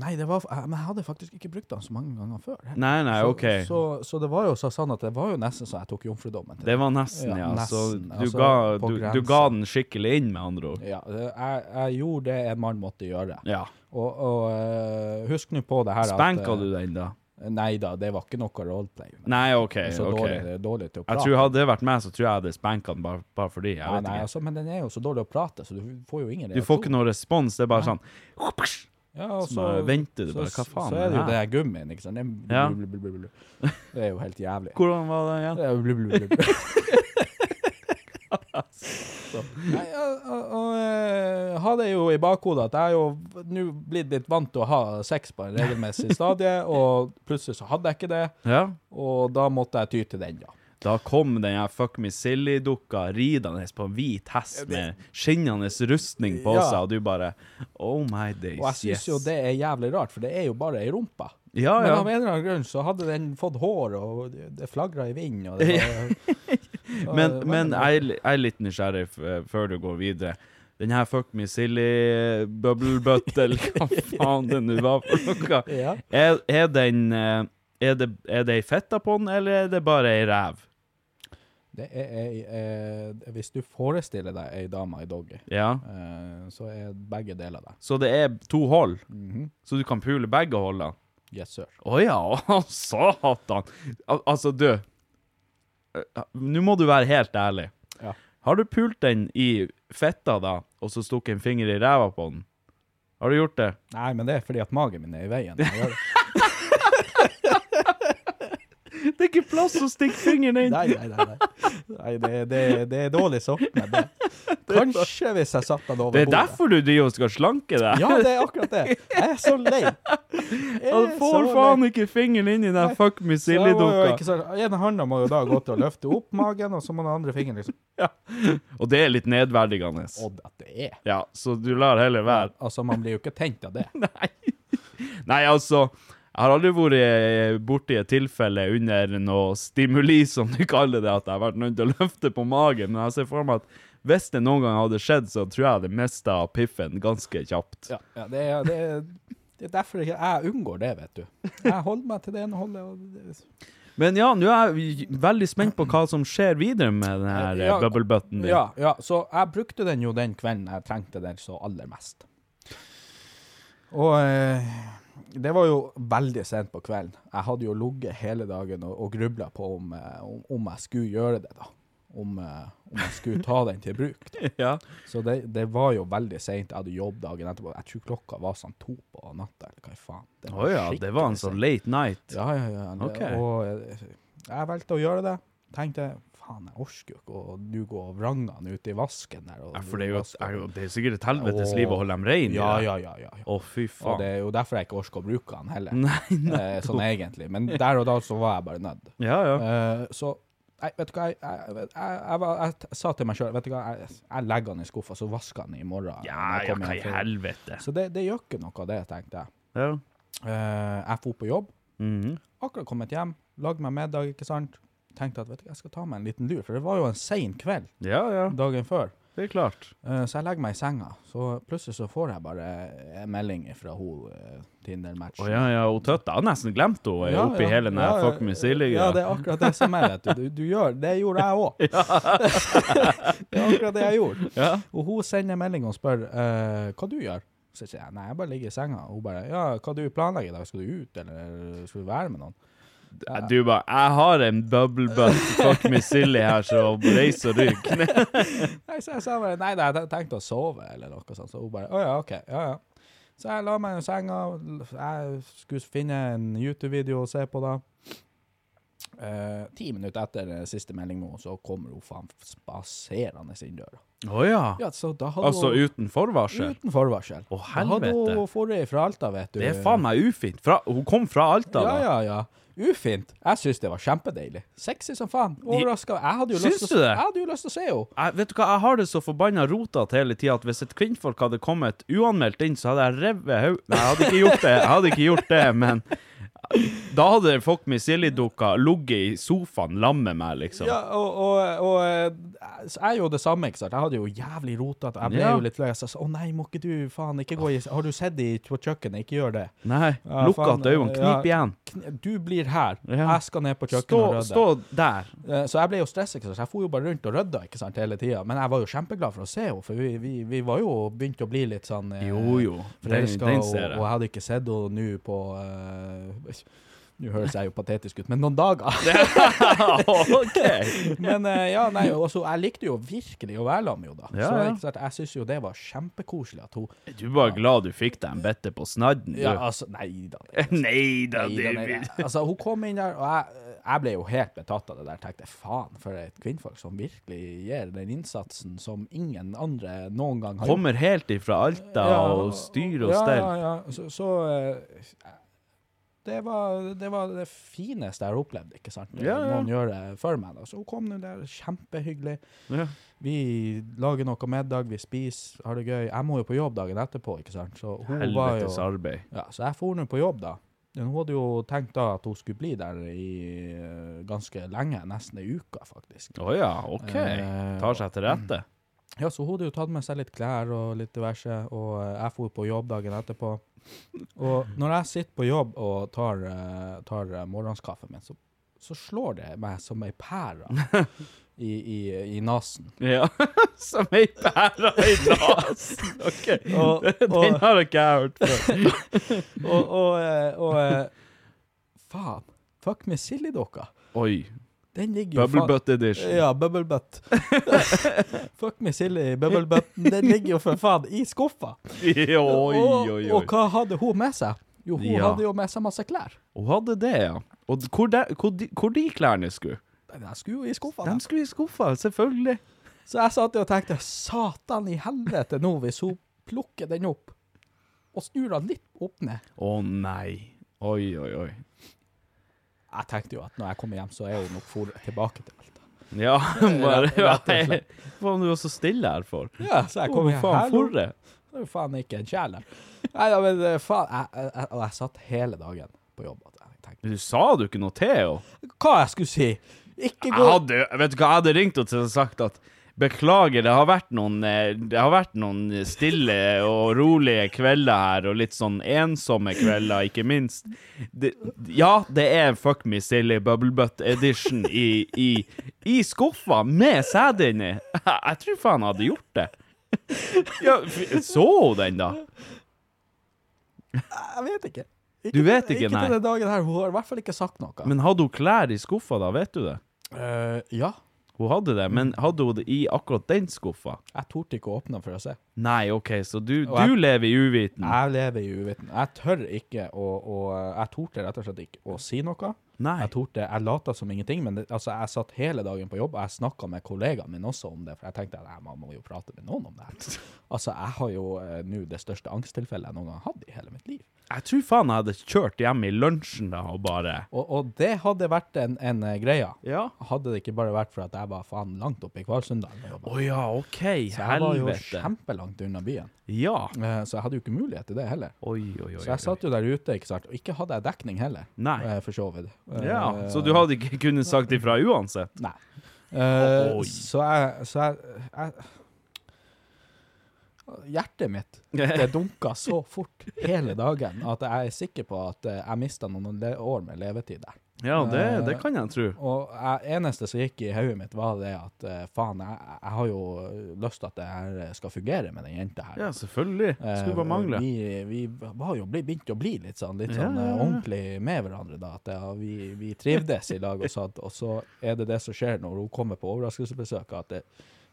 Nei, det var, jeg, men jeg hadde faktisk ikke brukt den så mange ganger før. Nei, nei, så, OK. Så, så det var jo sånn at det var jo nesten så jeg tok jomfrudommen. til Det var nesten, Ja, ja. Så du, Altså, ga, du, du ga den skikkelig inn, med andre ord. Ja, det- jeg, jeg gjorde det en mann måtte gjøre. Ja. Og, og eh, husk nå på det her Spanka at, du den, da? eh, Nei da, det var ikke noe roleplay. Nei, OK. så ok. dårlig, dårlig til å Jeg tror Hadde det vært meg, så tror jeg jeg hadde spanka den bare, bare fordi. Jeg nei, vet nei, ikke. altså, men den er jo så dårlig å prate, så du får jo ingen Du får ikke noe respons. Det er bare Nei. sånn Ja, og Så bare venter du bare. Hva faen så er det jo det det her? gummien, ikke sant. Det Ja. blu, blu, blu, blu, blu. det er jo helt jævlig. Hvordan var det igjen? Det er Nei, og, og, og eh, hadde jo i bakhodet at jeg er jo nå blitt litt vant til å ha sex på en regelmessig stadie, og plutselig så hadde jeg ikke det, Ja. og da måtte jeg ty til den, ja. Da kom den her Fuck Me Silly-dukka ridende på en hvit hest med skinnende rustning på Ja. seg, og du bare Oh my days, Og jeg syns yes. jo det er jævlig rart, for det er jo bare ei rumpe. Ja, Men av en eller annen grunn så hadde den fått hår, og det- det flagra i vinden. Og det var, Men, men jeg, er litt nysgjerrig eh, før du går videre. Den her Fuck Me Silly bubble butt, eller hva faen det nå var for noe. Er, er den eh, er det, er det ei fitte på den, eller er det bare ei ræv? Det er ei eh, Hvis du forestiller deg ei dame i doggy, Ja. eh, så er begge deler det. Så det er to hold, Mhm. så du kan pule begge holdene? Yes, sir. Å ja, satan! Al altså, du eh, Nå må du være helt ærlig. Ja. Har du pult den i fetta, da, og så stukket en finger i ræva på den? Har du gjort det? Nei, men det er fordi at magen min er i veien. jeg gjør det. Det er ikke plass å stikke fingeren inn! Nei, nei, nei. nei. nei det, det, det er dårlig det. Kanskje hvis jeg satte den over bordet. Det er bordet. derfor du driver og skal slanke deg? Ja, det er akkurat det. Jeg er så lei. Jeg Han får faen lei. ikke fingeren inn i den fuck me silly-dukka. En hånda må jo da gå til å løfte opp magen, og så må den andre fingeren liksom ja. Og det er litt nedverdigende. Og at det er. Ja, så du lar heller være. Altså, man blir jo ikke tent av det. Nei. Nei, altså Jeg har aldri vært borti et tilfelle under noe stimuli, som du kaller det, at jeg har vært nødt til å løfte på magen. Men jeg ser for meg at hvis det noen gang hadde skjedd, så tror jeg jeg hadde mista piffen ganske kjapt. Ja, ja det, er, det, er, det er derfor jeg, jeg unngår det, vet du. Jeg holder meg til det ene holdet. Men ja, nå er jeg veldig spent på hva som skjer videre med den her Ja, bubble button din. ja, ja, så jeg brukte den jo den kvelden jeg trengte den så aller mest. Og eh, det var jo veldig sent på kvelden. Jeg hadde jo ligget hele dagen og, og grubla på om, eh, om, om jeg skulle gjøre det, da. Om, eh, om jeg skulle ta den til bruk. Ja. Så det, det var jo veldig seint. Jeg hadde jobb dagen etterpå. Jeg tror klokka var sånn to på natta, eller hva faen. Å ja, det var en sånn late night. Ja, ja, ja. Okay. Og jeg, jeg valgte å gjøre det. Tenkte faen, jeg orker jo ikke å du gå og vrange han ute i vasken der. Ja, for det er jo, er jo det er sikkert et helvetes liv å holde dem reine. Ja, ja, ja. ja, ja. Å, fy Og faen. det er jo derfor jeg ikke orker å bruke han heller. Nei. Eh, sånn egentlig. Men der og da så var jeg bare nødt. Ja, ja. Eh, så Nei, vet du hva, jeg, jeg, jeg, jeg, var- jeg, t- sa til meg sjøl Vet du hva, jeg, jeg legger han i skuffa, så vasker han i morgen. Ja, når jeg ja, kommer hva hjem i fra helvete. Så det, det gjør ikke noe, det, tenkte jeg. Ja. Eh, jeg dro på jobb, Mhm. akkurat kommet hjem, lagd meg middag, ikke sant. Tenkte at vet du, jeg skal ta meg en liten lur, for det var jo en sein kveld ja, ja. dagen før. Det er klart. Uh, så jeg legger meg i senga, så plutselig så får jeg bare en melding fra hun uh, Tinder-matchen. Å ja, ja, hun tøtta. Jeg har nesten glemt henne Ja, oppi ja, hele den ja, fuck silly Ja, det er akkurat det som er, vet du. Du, du gjør, det gjorde jeg òg. det er akkurat det jeg gjorde. Ja. Og hun sender melding og spør uh, hva du gjør. Så sier jeg nei, jeg bare ligger i senga. Og hun bare ja, hva du planlegger i dag? Skal du ut, eller skal du være med noen? Du bare Jeg har en bubble butt fuck me silly her, så reis og rygg. Nei, så jeg sa bare nei, nei, jeg tenkte å sove, eller noe sånt. Så hun bare å ja, OK. Ja, ja. Så jeg la meg i senga. Jeg skulle finne en YouTube-video å se på da. Eh, ti minutter etter siste melding nå, så kommer hun faen spaserende inn døra. Å ja. Ja, så da hadde Altså hun uten forvarsel? uten forvarsel. Å, helvete. Da hadde hun forrige fra Alta, vet du. Det er faen meg ufint. Fra, hun kom fra Alta, Ja, da. ja, ja. Ufint. Jeg syns det var kjempedeilig. Sexy som faen. Overraska. Jeg hadde jo Syns lyst til å- Jeg lyst til å se henne. Vet du hva, jeg har det så forbanna rotete hele tida at hvis et kvinnfolk hadde kommet uanmeldt inn, så hadde jeg revet hodet Nei, jeg hadde ikke gjort det, jeg hadde ikke gjort det, men da hadde folk med Silje-dukka ligget i sofaen sammen med meg, liksom. Ja, og, og, og jeg så jo gjorde det samme, ikke sant. Jeg hadde jo jævlig rotete. Jeg ble Ja. jo litt lei. Jeg sa å nei, må ikke du faen ikke gå i Har du sett de på kjøkkenet? Ikke gjør det. Nei, Ja, lukk att øynene, knip ja. igjen. Du blir her. Jeg skal ned på kjøkkenet Stå, og rydde. stå der. Eh, Så jeg ble jo stressa, så jeg for jo bare rundt og rydda ikke sant, hele tida. Men jeg var jo kjempeglad for å se henne, for vi, vi, vi var jo begynt å bli litt sånn eh, Jo, jo. Den, forelska, den og, og jeg. hadde ikke sett henne nå på eh, Nå høres jeg jo patetisk ut, men noen dager. OK. Men eh, ja, nei, også, jeg likte jo virkelig å være sammen med henne, da. Ja, så ja. ikke jeg syns jo det var kjempekoselig at hun Du var glad du fikk deg en bette på snadden, du. Ja, altså, nei da. Nei da, Nei, du da, nei, da. Altså, hun kom inn der, og jeg, jeg ble jo helt betatt av det der. Tenkte faen, for et kvinnfolk som virkelig gir den innsatsen som ingen andre noen gang har Kommer helt ifra Alta Ja, og styrer og ja, steller. Ja, ja, Så, så eh, det var, det var det fineste jeg har opplevd, ikke sant? Ja, ja. Noen gjør det for meg, da. Så hun kom nå der, kjempehyggelig. Ja. Vi lager noe middag, vi spiser, har det gøy. Jeg må jo på jobb dagen etterpå, ikke sant? Så hun var jo Helvetes arbeid. Ja, så jeg for nå på jobb, da. Hun hadde jo tenkt da at hun skulle bli der i eh, ganske lenge, nesten ei uke, faktisk. Å ja, OK. Eh, Tar seg til rette. Ja, så hun hadde jo tatt med seg litt klær og litt diverse, og eh, jeg for på jobb dagen etterpå. Og når jeg sitter på jobb og tar, eh, tar eh, morgenskaffen min, så, så slår det meg som ei pære i, i, i nasen. Ja. Som ei pære i nasen. OK. Og- Den og- har ikke jeg hørt før. Og, og, eh, og eh, faen. Fuck med sildedokka. Oi. Den ligger jo Bubble faen- butt edition. Ja, bubble butt. Fuck me silly bubble butt. Den ligger jo for faen i skuffa. Oi, oi, Og, oi. og hva hadde hun med seg? Jo, hun Ja. hadde jo med seg masse klær. Hun hadde det, ja. Og hvor, de, hvor, de, hvor de klærne skulle? Den skulle jo i skuffa. De da. skulle i skuffa, selvfølgelig. Så jeg satt og tenkte, satan i helvete nå hvis hun plukker den opp og snur den litt opp ned. Å nei. Oi, oi, oi. Jeg tenkte jo at når jeg kommer hjem, så er hun nok for tilbake til Alta. Ja, bare ja. Hva om du var så stille her for? Ja, så jeg kom hjem faen, her. for det. Det er jo faen ikke en kjæl her. Nei, ja, men eh, faen, jeg, jeg, jeg, jeg satt hele dagen på jobb. Du sa du ikke noe til henne? hva jeg skulle si? Ikke gå Jeg hadde, vet du hva, jeg hadde ringt henne og sagt at Beklager, det har vært noen eh, Det har vært noen stille og rolige kvelder her, og litt sånn ensomme kvelder, ikke minst. Det, ja, det er Fuck Me Silly Bubble Butt Edition i, i, i skuffa med sæd inni. Jeg tror faen jeg hadde gjort det. Ja, så hun den, da? Jeg vet ikke. Du vet ikke, ikke nei. til den dagen her. Hun har i hvert fall ikke sagt noe. Men hadde hun klær i skuffa da, vet du det? Uh, ja. Hun hadde det, men hadde hun det i akkurat den skuffa? Jeg torde ikke å åpne for å se. Nei, OK, så du, jeg- du lever i uviten? Jeg lever i uviten. Jeg tør ikke å, å Jeg torde rett og slett ikke å si noe. Nei. Jeg torde, jeg lata som ingenting, men det, altså, jeg satt hele dagen på jobb, og jeg snakka med kollegaen min også om det, for jeg tenkte at jeg må, jo prate med noen om det her. Altså, jeg har jo eh, nå det største angsttilfellet jeg noen gang har hatt i hele mitt liv. Jeg tror faen jeg hadde kjørt hjem i lunsjen da og bare Og, og det hadde vært en, en eh, greie. Ja. Hadde det ikke bare vært for at jeg var faen langt oppe i Kvalsundalen. Å ja, OK. Så jeg var jo Helvete. kjempelangt unna byen. Ja. Eh, Så jeg hadde jo ikke mulighet til det heller. Oi, oi, oi. Så jeg satt jo der ute, ikke sant, og ikke hadde jeg dekning heller, Nei. eh, for så vidt. Eh, Ja, så du hadde ikke kunnet sagt ifra uansett? Nei. Uh, så jeg, så jeg, jeg Hjertet mitt det dunka så fort hele dagen at jeg er sikker på at eh, jeg mista noen år med levetid der. Ja, det, det kan jeg tro. Og jeg, eneste som gikk i hodet mitt, var det at eh, faen, jeg, jeg har jo lyst til at det her skal fungere med den jenta her. Ja, selvfølgelig. Skulle bare mangle. Eh, Vi, vi var jo begynt å bli litt sånn, litt sånn ja, ja, ja. ordentlig med hverandre da. At ja, vi, vi trivdes i lag og sånt, og så er det det som skjer når hun kommer på overraskelsesbesøk, at det,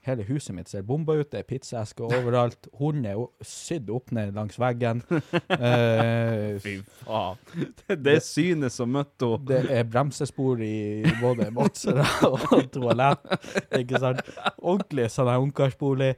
hele huset mitt ser bomba ut, det er pizzaesker overalt, hunden er sydd opp ned langs veggen. Uh, Fy faen. Det, det synet som møtte henne. det er bremsespor i både Motsera og toalett. Ikke sant? Ordentlig sånn her ungkarsbolig.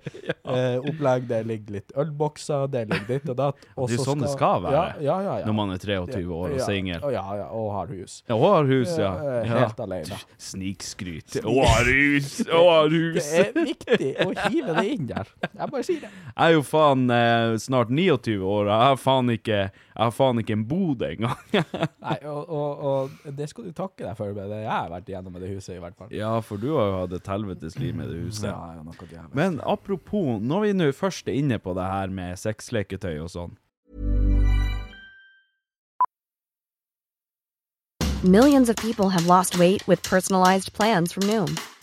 Eh. Det ligger litt ølbokser, det ligger ditt og datt. Og Det er jo sånn det skal være. Ja, ja, ja. Når man er 23 år og singel. Ja, ja, og har hus. Ja, og har hus, ja. Eh. Helt alene. Snikskryt. Hun har hus! Hun har hus! Det er viktig å hive det inn der. Jeg bare sier det. Jeg er jo faen eh, snart 29 år, jeg har faen ikke, jeg har faen ikke en bod engang. Nei, og, og, og det skal du takke deg for, med det jeg har vært igjennom med det huset, i hvert fall. ja, for du har jo hatt et helvetes liv med det huset. Ja, ja, noe jævlig. Men apropos, når vi nå først er inne på det her med sexleketøy og sånn. Millions of people have lost weight with personalized plans from Noom,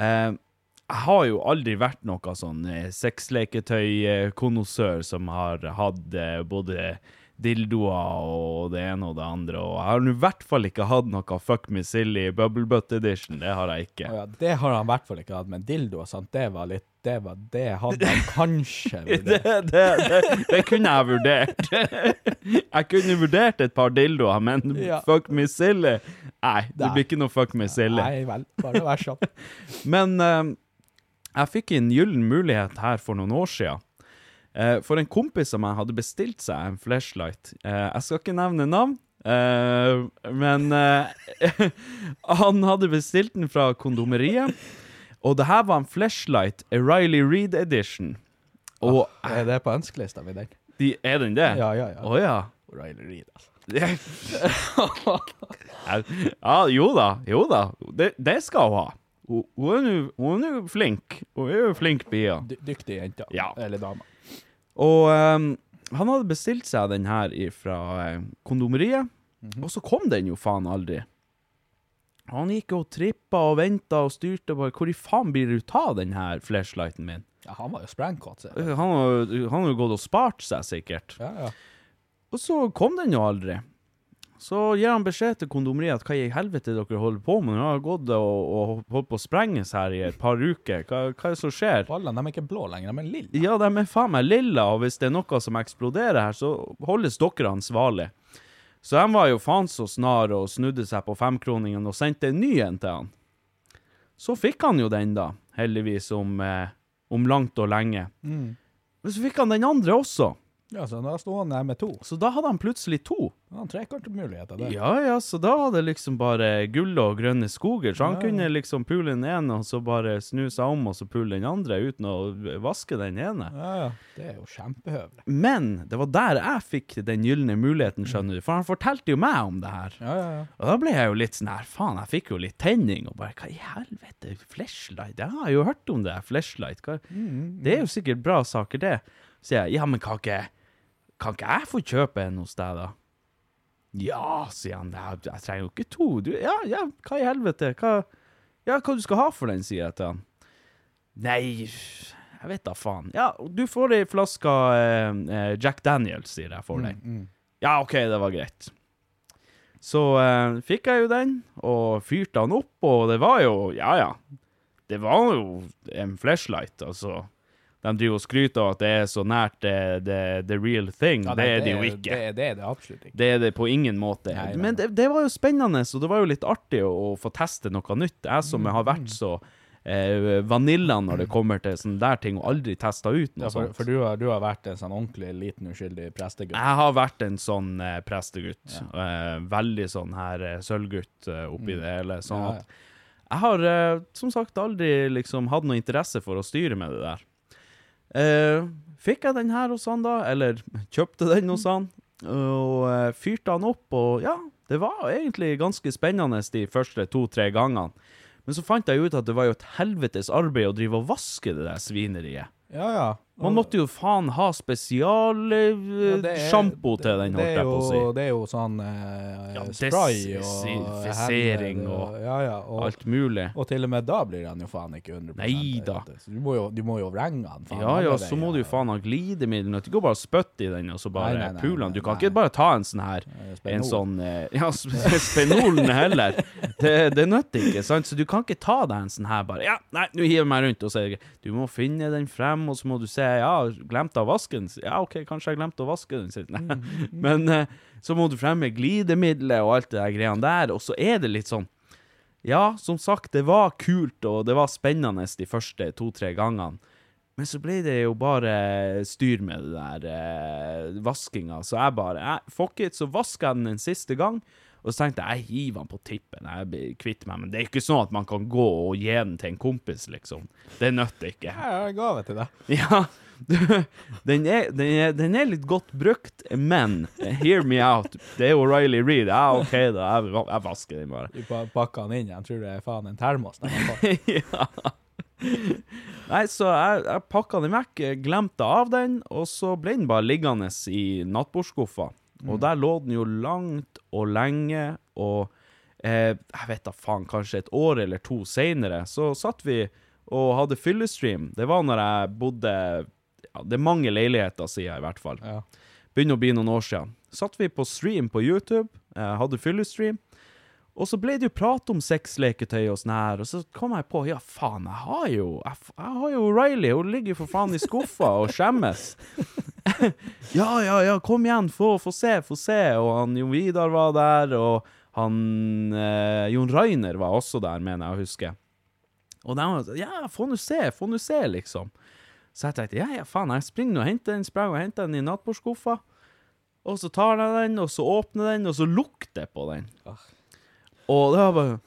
Eh, jeg har jo aldri vært noe sånn eh, sexleketøy-konnoissør som har hatt eh, både dildoer og det ene og det andre, og jeg har i hvert fall ikke hatt noe Fuck Me Silly Bubble Butt Edition, det har jeg ikke. Ja, det har han i hvert fall ikke hatt, men dildoer, sant, det var litt Det, var, det hadde han kanskje Det, vurdert. det, det, det kunne jeg vurdert. Jeg kunne vurdert et par dildoer, men Ja. Fuck Me Silly Nei, det blir ikke noe Fuck Me Silly. Nei vel, bare vær sånn. Men um, jeg fikk en gyllen mulighet her for noen år siden. Eh, for en kompis av meg hadde bestilt seg en flashlight. Eh, jeg skal ikke nevne navn, eh, men han hadde bestilt den fra kondomeriet. Og det her var en flashlight, Riley Reed edition. Og Er det på ønskelista mi, den? de, er den det? Ja, ja, ja. Å ja. Riley Reed, altså. ja, jo da, jo da. Det, det skal hun ha. Hun, hun er jo flink. Hun er jo flink bia. Dy dyktig jente. Ja. Eller dame. Og um, han hadde bestilt seg den her fra eh, kondomeriet, -hmm. og så kom den jo faen aldri. Han gikk og trippa og venta og styrte på Hvor i faen blir det ut av den her flashlighten min? Ja, han var jo sprengkåt. Han har han har jo gått og spart seg, sikkert. Ja, ja. Og så kom den jo aldri. Så gir han beskjed til kondomeriet at hva i helvete dere holder på med? Nå har gått og, og holdt på å sprenges her i et par uker. Hva, hva er det som skjer? Ballene de er ikke blå lenger, de er lille. Ja, de er faen meg lilla, og hvis det er noe som eksploderer her, så holdes dere ansvarlig. Så de var jo faen så snar og snudde seg på femkroningen og sendte en ny en til han. Så fikk han jo den, da, heldigvis, om, eh, om langt og lenge. Men så fikk han den andre også, Ja, så da sto han der med to. så da hadde han plutselig to. Han muligheter der. Ja ja, så da var det liksom bare gull og grønne skoger, så han Ja, kunne liksom pule den ene, og så bare snu seg om og så pule den andre, uten å vaske den ene. Ja, ja. Det er jo kjempehøvelig. Men det var der jeg fikk den gylne muligheten, skjønner du. For han fortalte jo meg om det her. Ja, ja, ja. Og da ble jeg jo litt sånn her, faen, jeg fikk jo litt tenning, og bare, hva i helvete, flashlight? Jeg har jo hørt om det, flashlight. Hva? Det er jo sikkert bra saker, det. Så jeg, ja, men kan ikke, kan ikke jeg få kjøpe en hos deg, da? Ja, sier han, jeg, jeg trenger jo ikke to. Du, ja, ja, hva i helvete? Hva, ja, hva du skal ha for den, sier jeg til han. Nei, jeg vet da faen. Ja, du får ei flaske eh, eh, Jack Daniels, sier jeg for den. Ja, OK, det var greit. Så eh, fikk jeg jo den, og fyrte han opp, og det var jo Ja, ja. Det var jo en flashlight, altså. De driver og skryter av at det er så nært the, the, the real thing. Ja, det nei, er det jo ikke. Det, det er det absolutt ikke. Det er det på ingen måte. Nei, nei, Men det, det var jo spennende, og det var jo litt artig å, å få teste noe nytt. Jeg som har Mm. vært så eh, vanilla når det kommer til sånne der ting, og aldri testa ut noe Ja, for, sånt. for du, har, du har vært en sånn ordentlig liten uskyldig prestegutt. Jeg har vært en sånn eh, prestegutt. Eh, veldig sånn her eh, sølvgutt eh, oppi det hele. Sånn Mm. Ja, at jeg har eh, som sagt aldri liksom hatt noe interesse for å styre med det der. Eh, fikk jeg den her hos han da, eller kjøpte den hos han, og eh, fyrte han opp, og ja, det var egentlig ganske spennende de første to-tre gangene. Men så fant jeg ut at det var jo et helvetes arbeid å drive og vaske det der svineriet. Ja, ja. Man måtte jo faen ha Ja, det er- til den, det holdt jeg på å si. Det er jo sånn eh, Ja, spray og desinfisering og ja, ja, og, Alt mulig. og til og med da blir han jo faen ikke 100 Nei da. Så du må jo, du må jo vrenge han. faen, Ja ja, så må du jo faen ha glidemiddel. Du går bare spytte i den, og så bare Nei, nei, nei, pule den. Du kan ikke bare ta en sånn her Spenol. En sånn eh, Ja, Spenolen heller. Det, det nytter ikke, sant? Så du kan ikke ta deg en sånn her bare Ja, nei, nå hiver jeg meg rundt, og så er det greit. Du må finne den frem, og så må du se Ja, glemte å vaske den. Ja, OK, kanskje jeg glemte å vaske den. jeg. Nei. Men eh, så må du fremme glidemiddelet og alt det der greiene der, og så er det litt sånn Ja, som sagt, det var kult, og det var spennende de første to-tre gangene. Men så ble det jo bare styr med det der eh, vaskinga, så jeg bare jeg, Fuck it, så vasker jeg den en siste gang, Og så tenkte jeg jeg hiver den på tippen, jeg blir kvitt meg. Men det er ikke sånn at man kan gå og gi den til en kompis, liksom. Det nytter ikke. Jeg har en gave til deg. Ja, du, den, er, den, er, den er litt godt brukt, men hear me out. Det er jo Riley Reed. Ja, OK, da. Jeg, jeg vasker den bare. Du pa- pakker den inn. igjen. tror det er faen en termos. den ja. Nei, så jeg, jeg pakka den vekk, glemte av den, og så ble den bare liggende i nattbordskuffa. Og der lå den jo langt og lenge, og eh, jeg vet da faen, kanskje et år eller to seinere, så satt vi og hadde fyllestream. Det var når jeg bodde ja, Det er mange leiligheter, sier jeg i hvert fall. Ja. Begynner å bli noen år siden. Satt vi på stream på YouTube, eh, hadde fyllestream. Og så ble det jo prat om sexleketøy og sånn her, og så kom jeg på, ja faen, jeg har jo, jeg, jeg har jo Riley, hun ligger jo for faen i skuffa og skjemmes. ja, ja, ja, kom igjen, få, få se, få se. Og han Jon Vidar var der, og han eh, Jon Rainer var også der, mener jeg å huske. Og de var sånn, ja, få nå se, få nå se, liksom. Så jeg tenkte, ja, ja, faen, jeg springer og henter den, sprang og henter den i nattbordskuffa. Og så tar jeg den, og så åpner den, og så lukter jeg på den. Og det var bare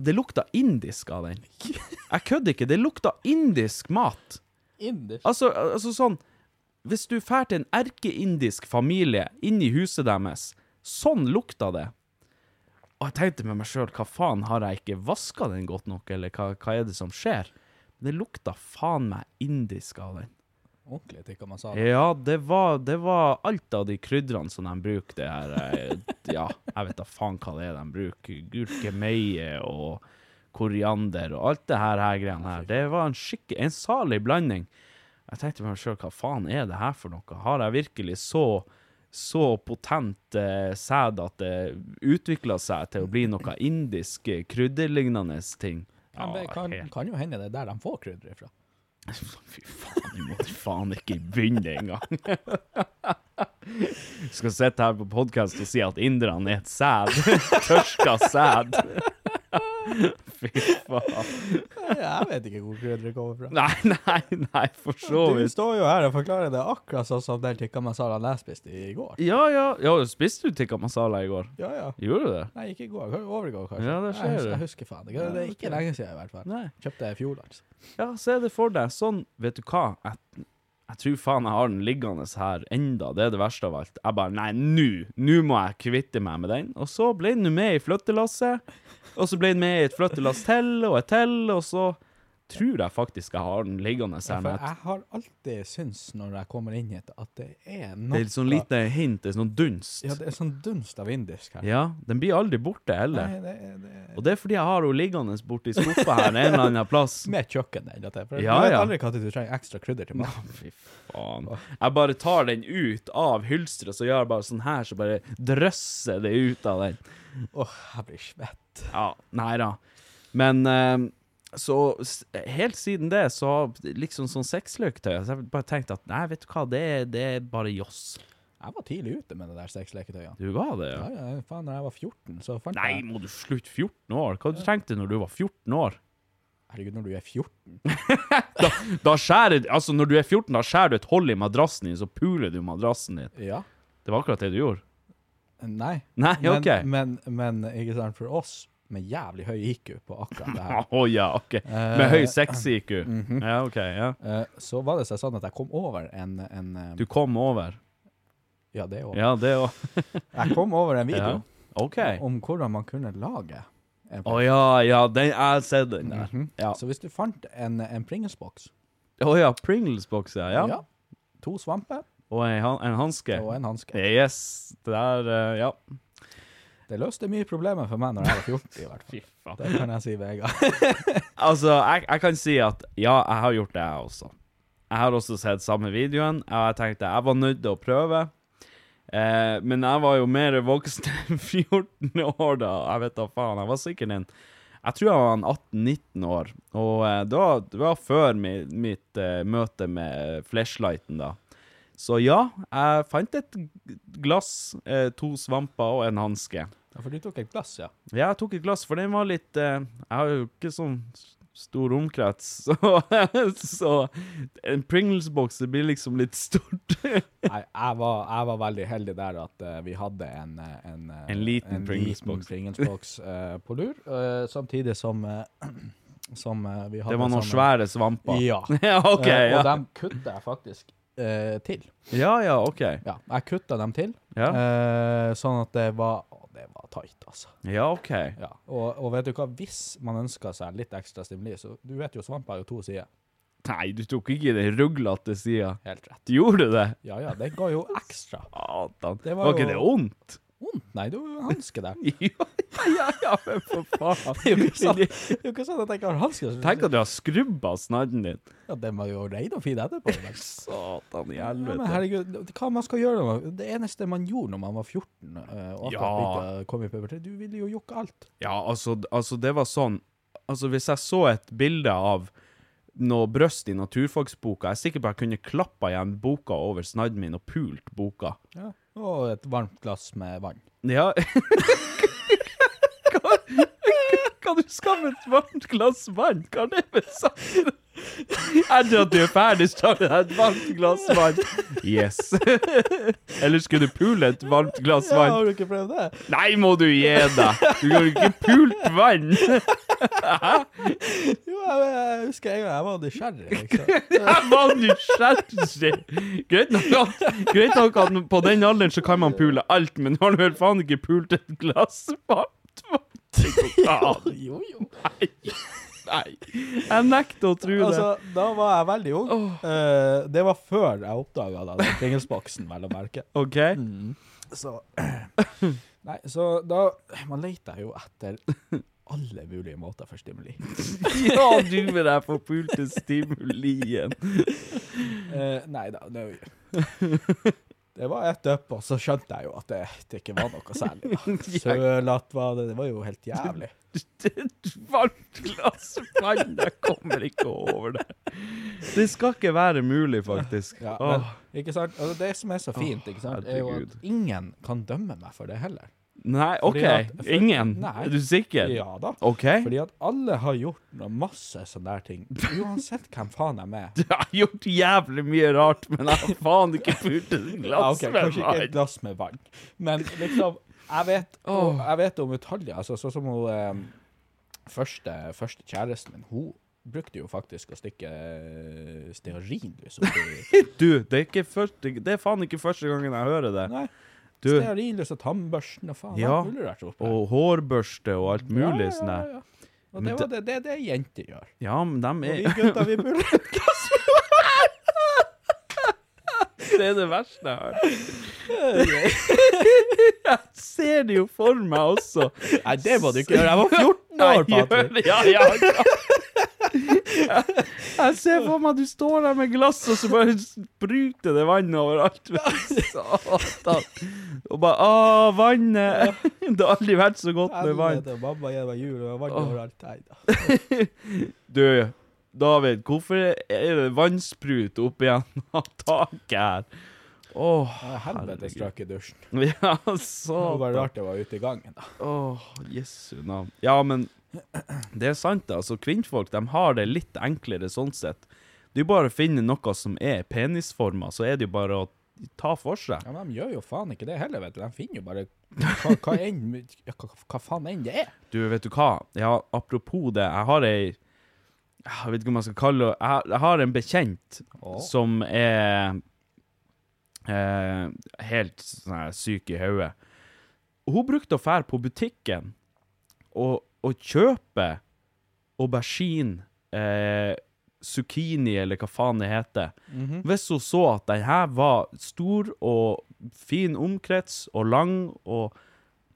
Det lukta indisk av den. Jeg kødder ikke, det lukta indisk mat. Indisk. Altså, altså sånn Hvis du drar til en erkeindisk familie inn i huset deres, sånn lukta det. Og jeg tenkte med meg sjøl, hva faen, har jeg ikke vaska den godt nok, eller hva, hva er det som skjer? Det lukta faen meg indisk av den. Ordentlig tikka masala. Ja, det var, det var alt av de krydderne som de bruker, det her eh, Ja, jeg vet da faen hva det er de bruker. Gurkemeie og koriander og alt det her, her greiene her. Det var en skikkelig En salig blanding. Jeg tenkte meg sjøl, hva faen er det her for noe? Har jeg virkelig så så potent eh, sæd at det utvikla seg til å bli noe indisk eh, krydderlignende ting? Ja, det kan, kan jo hende det er der de får krydder ifra. Fy faen, du må faen ikke begynne engang. Skal sitte her på podkast og si at inderne er et sæd. Tørska sæd. Fy faen. Jeg vet ikke hvor krydderet kommer fra. Nei, nei, nei, for så vidt. Du står jo her og forklarer det akkurat sånn som den tikka masalaen jeg spiste i går. Ja, ja. ja spiste du tikka masala i går? Ja, ja. Gjorde du det? Nei, ikke i går. Overgår, kanskje. Ja, det skjer jeg, jeg husker faen ikke. Det er ikke lenge siden, i hvert fall. Nei. Kjøpte jeg i fjor, altså. Ja, se det for deg. Sånn, vet du hva? Jeg, jeg tror faen jeg har den liggende her enda. Det er det verste av alt. Jeg bare, nei, nå, nå må jeg kvitte meg med den. Og så ble den med i flyttelasset. Og så ble den med i et flyttelass til, og et til, og så tror jeg faktisk jeg har den liggende her. Ja, jeg har alltid syntes når jeg kommer inn hit, at det er noe Det er sånn lite hint, det er sånn dunst. Ja, det er sånn dunst av indisk her. Ja, den blir aldri borte heller. Nei, det, det Og det er fordi jeg har henne liggende borti skuffa her en eller annen plass. med kjøkken eller noe, For Ja, du vet ja. aldri når du trenger ekstra krydder til mat. Fy faen. Jeg bare tar den ut av hylsteret, så gjør jeg bare sånn her, så bare drøsser det ut av den. Åh, jeg blir svett. Ja, nei da. Men eh, så helt siden det, så liksom sånn sexleketøy Så jeg bare tenkte at nei, vet du hva, det det er bare joss. Jeg var tidlig ute med det der sexleketøyet. Du var det, Ja, ja? ja, faen, når jeg var 14, så fant Nei, jeg må du slutte 14 år? Hva du tenkte når du var 14 år? Herregud, når du er 14 Da skjærer Altså, når du er 14, da skjærer du et hold i madrassen din, så puler du madrassen din. Ja. Det var akkurat det du gjorde. Nei. Nei, Men, OK. men, men ikke sant, for oss med jævlig høy IQ på akkurat det her, Å ja, OK. Med høy sex-IQ. Ja, OK. ja. eh, så var det seg sånn at jeg kom over en, en eh, Du kom over. Ja, det òg. Ja, det òg. Jeg kom over en video Ja. OK. om hvordan man kunne lage en Å ja, ja, den, jeg har sett den der. Mhm. Ja. Så hvis du fant en, en Pringles-boks Å ja, Pringles-boks, ja. ja. To svamper Og en, en hanske. og en hanske. Yes. Det der, eh, ja. Det løste mye problemer for meg når jeg var 14, i hvert fall. Det kan jeg si, Vegard. Altså, jeg, jeg kan si at ja, jeg har gjort det, jeg også. Jeg har også sett samme videoen, og jeg tenkte jeg var nødt til å prøve. Eh, men jeg var jo mer voksen enn 14 år da. Jeg vet da faen. Jeg var sikkert en Jeg tror jeg var en 18-19 år. Og eh, det, var, det var før mi, mitt eh, møte med flashlighten, da. Så ja, jeg fant et glass, eh, to svamper og en hanske. Ja, for du tok et glass, ja. Ja, jeg tok et glass, for den var litt eh, Jeg har jo ikke sånn stor omkrets, så, så en Pringles-boks blir liksom litt stort. Nei, jeg var, jeg var veldig heldig der at uh, vi hadde en eh, En, eh, En liten Pringles-boks. Pringles-boks, eh, på lur, uh, samtidig som Som vi hadde Det var noen sånne- svære svamper. Ja. ja OK. Eh, Ja, Og dem kutta jeg faktisk eh, til. ja, ja OK. Ja, jeg kutta dem til, Ja, eh, sånn at det var det var tight, altså. ja OK. Ja. Og, og vet du hva, hvis man ønsker seg litt ekstra stimuli, så du vet jo svamp har jo to sider. Nei, du tok ikke den ruglete sida. Helt rett. Gjorde Du det? Ja ja, det ga jo ekstra. Satan. Det var, var ikke jo- det vondt? Vondt? Nei, det var jo hanske der. ja, ja, ja, men for faen. Det er jo ikke sånn, det er jo ikke sånn at jeg ikke har hansker. Tenk at du har skrubba snadden din. Ja, den var jo rein og fin etterpå. Men. Satan i Ja, men herregud, hva man skal gjøre man, Det eneste man gjorde når man var 14 eh, og akkurat Ja. begynte kom i pubertet, du ville jo jokke alt. Ja, altså, altså, det var sånn Altså, hvis jeg så et bilde av noe brøst i naturfagsboka, jeg er sikker på at jeg kunne klappa igjen boka over snadden min og pult boka. Ja. Og et varmt glass med vann. Ja Hva du skaffe et varmt glass vann? Hva er det med saken? Etter at du er ferdig, så tar du deg et varmt glass vann. Yes. Eller skulle du pule et varmt glass vann? Ja, har du ikke prøvd det? Nei, må du gi deg! Du har jo ikke pult vann! Jo, jeg, jeg husker en gang jeg var nysgjerrig. Liksom. Jeg var nysgjerrig! Greit nok at, greit nok at på den alderen så kan man pule alt, men har du vel faen ikke pult et glass vann? Det går an. Jo, jo. Nei. Nei. Jeg nekter å tro det. Altså, da var jeg veldig ung. Eh, det var før jeg oppdaga den Pringles-boksen, vel å merke. OK? Så Nei, så da Man leter jo etter alle mulige måter for stimuli. Ja, du med deg forpulte stimulien. Eh, nei da, det, det var ett døp, og så skjønte jeg jo at det, det ikke var noe særlig. Sølete var det, det var jo helt jævlig. Et varmt glass vann, jeg kommer ikke over det. Det skal ikke være mulig, faktisk. Ja, men, ikke sant? Altså, det som er så fint, ikke sant, er jo at ingen kan dømme meg for det heller. Nei, OK. At- for- Ingen? Nei. Er du sikker? Ja da. Okay. Fordi at alle har gjort masse sånne der ting. Uansett hvem faen de er. Du har gjort jævlig mye rart, men jeg har faen ikke pult et glass Ja, okay, ok, vann. kanskje ikke et glass med vann, men liksom Jeg vet, og, jeg vet om detaljer. Altså, sånn som hun eh, første, første kjæresten min, hun brukte jo faktisk å stikke eh, stearinlys oppi Du, det er, ikke første, det er faen ikke første gangen jeg hører det. Nei, Du, stearinlys og tannbørsten og faen. Ja, alt mulig rart oppi. og hårbørste og alt mulig ja, sånn ja, der. ja. Og det var det, det, det jenter gjør. Ja, men dem Og vi gutter, gutta, vi burde Det er det verste jeg har. Jeg ser det jo for meg også. Nei, det må du ikke gjøre. Jeg var 14 år, Patrick. Ja, ja, ja. Jeg ser for meg at du står der med glass, og så bare spruter det vann overalt. Satan. Og bare Å, vannet! Det har aldri vært så godt med vann. Mamma gir meg jul og vann overalt. Nei da. Du, David, hvorfor er det vannsprut opp igjen av taket her? Åh, Helvete strøk i dusjen. ja, så Det var bare rart det var ute i gangen, da. Åh, jesu navn. Ja, men det er sant, da. Altså, kvinnfolk de har det litt enklere sånn sett. Jo bare å finne noe som er penisforma, så er det jo bare å ta for seg. Ja, men de gjør jo faen ikke det heller, vet du. De finner jo bare hva, hva, enn, hva, hva faen enn det er. Du, vet du hva? Ja, apropos det, jeg har ei Jeg vet ikke om jeg skal kalle det Jeg, jeg har en bekjent oh. som er eh, helt sånn her syk i hodet. Hun brukte å fære på butikken og, og kjøpe aubergine, eh, zucchini, eller hva faen det heter. Hvis hun så at den her var stor og fin omkrets og lang, og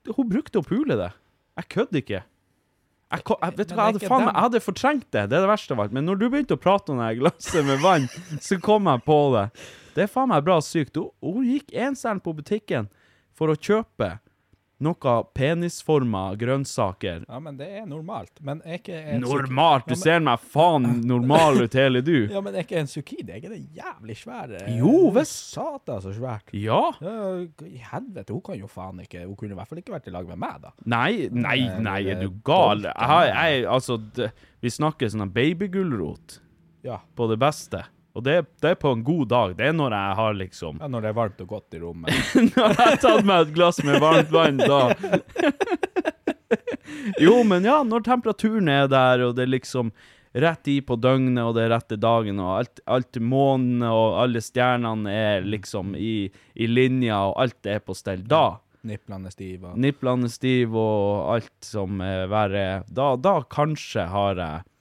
Hun brukte å pule det. Jeg kødder ikke. Jeg, jeg, vet du hva, jeg hadde, faen, jeg hadde fortrengt det, det er det verste av alt. Men når du begynte å prate om det glasset med vann, så kom jeg på det. Det er faen meg bra sykt. Hun, hun gikk enselen på butikken for å kjøpe noe penisforma grønnsaker. Ja, men det er normalt. Men er ikke en Normalt! Du Ja, men- ser meg faen normal ut, hele du. Ja, men er ikke en zucchini er ikke det jævlig svære? Jo, visst. Satan, så svært. Ja. I helvete, hun kan jo faen ikke Hun kunne i hvert fall ikke vært i lag med meg, da. Nei, nei, Eh, nei, er er du gal? Jeg, jeg, altså, det, vi snakker sånn babygulrot Ja. på det beste. Og det, det er på en god dag. Det er når jeg har liksom ja, når det er varmt og godt i rommet. Når jeg har tatt meg et glass med varmt vann, da Jo, men ja, når temperaturen er der, og det er liksom rett i på døgnet, og det er rette dagen, og alt, alt månen og alle stjernene er liksom i, i linja, og alt er på stell, da Niplene stive. Niplene stive og alt som er verre, da, da kanskje har jeg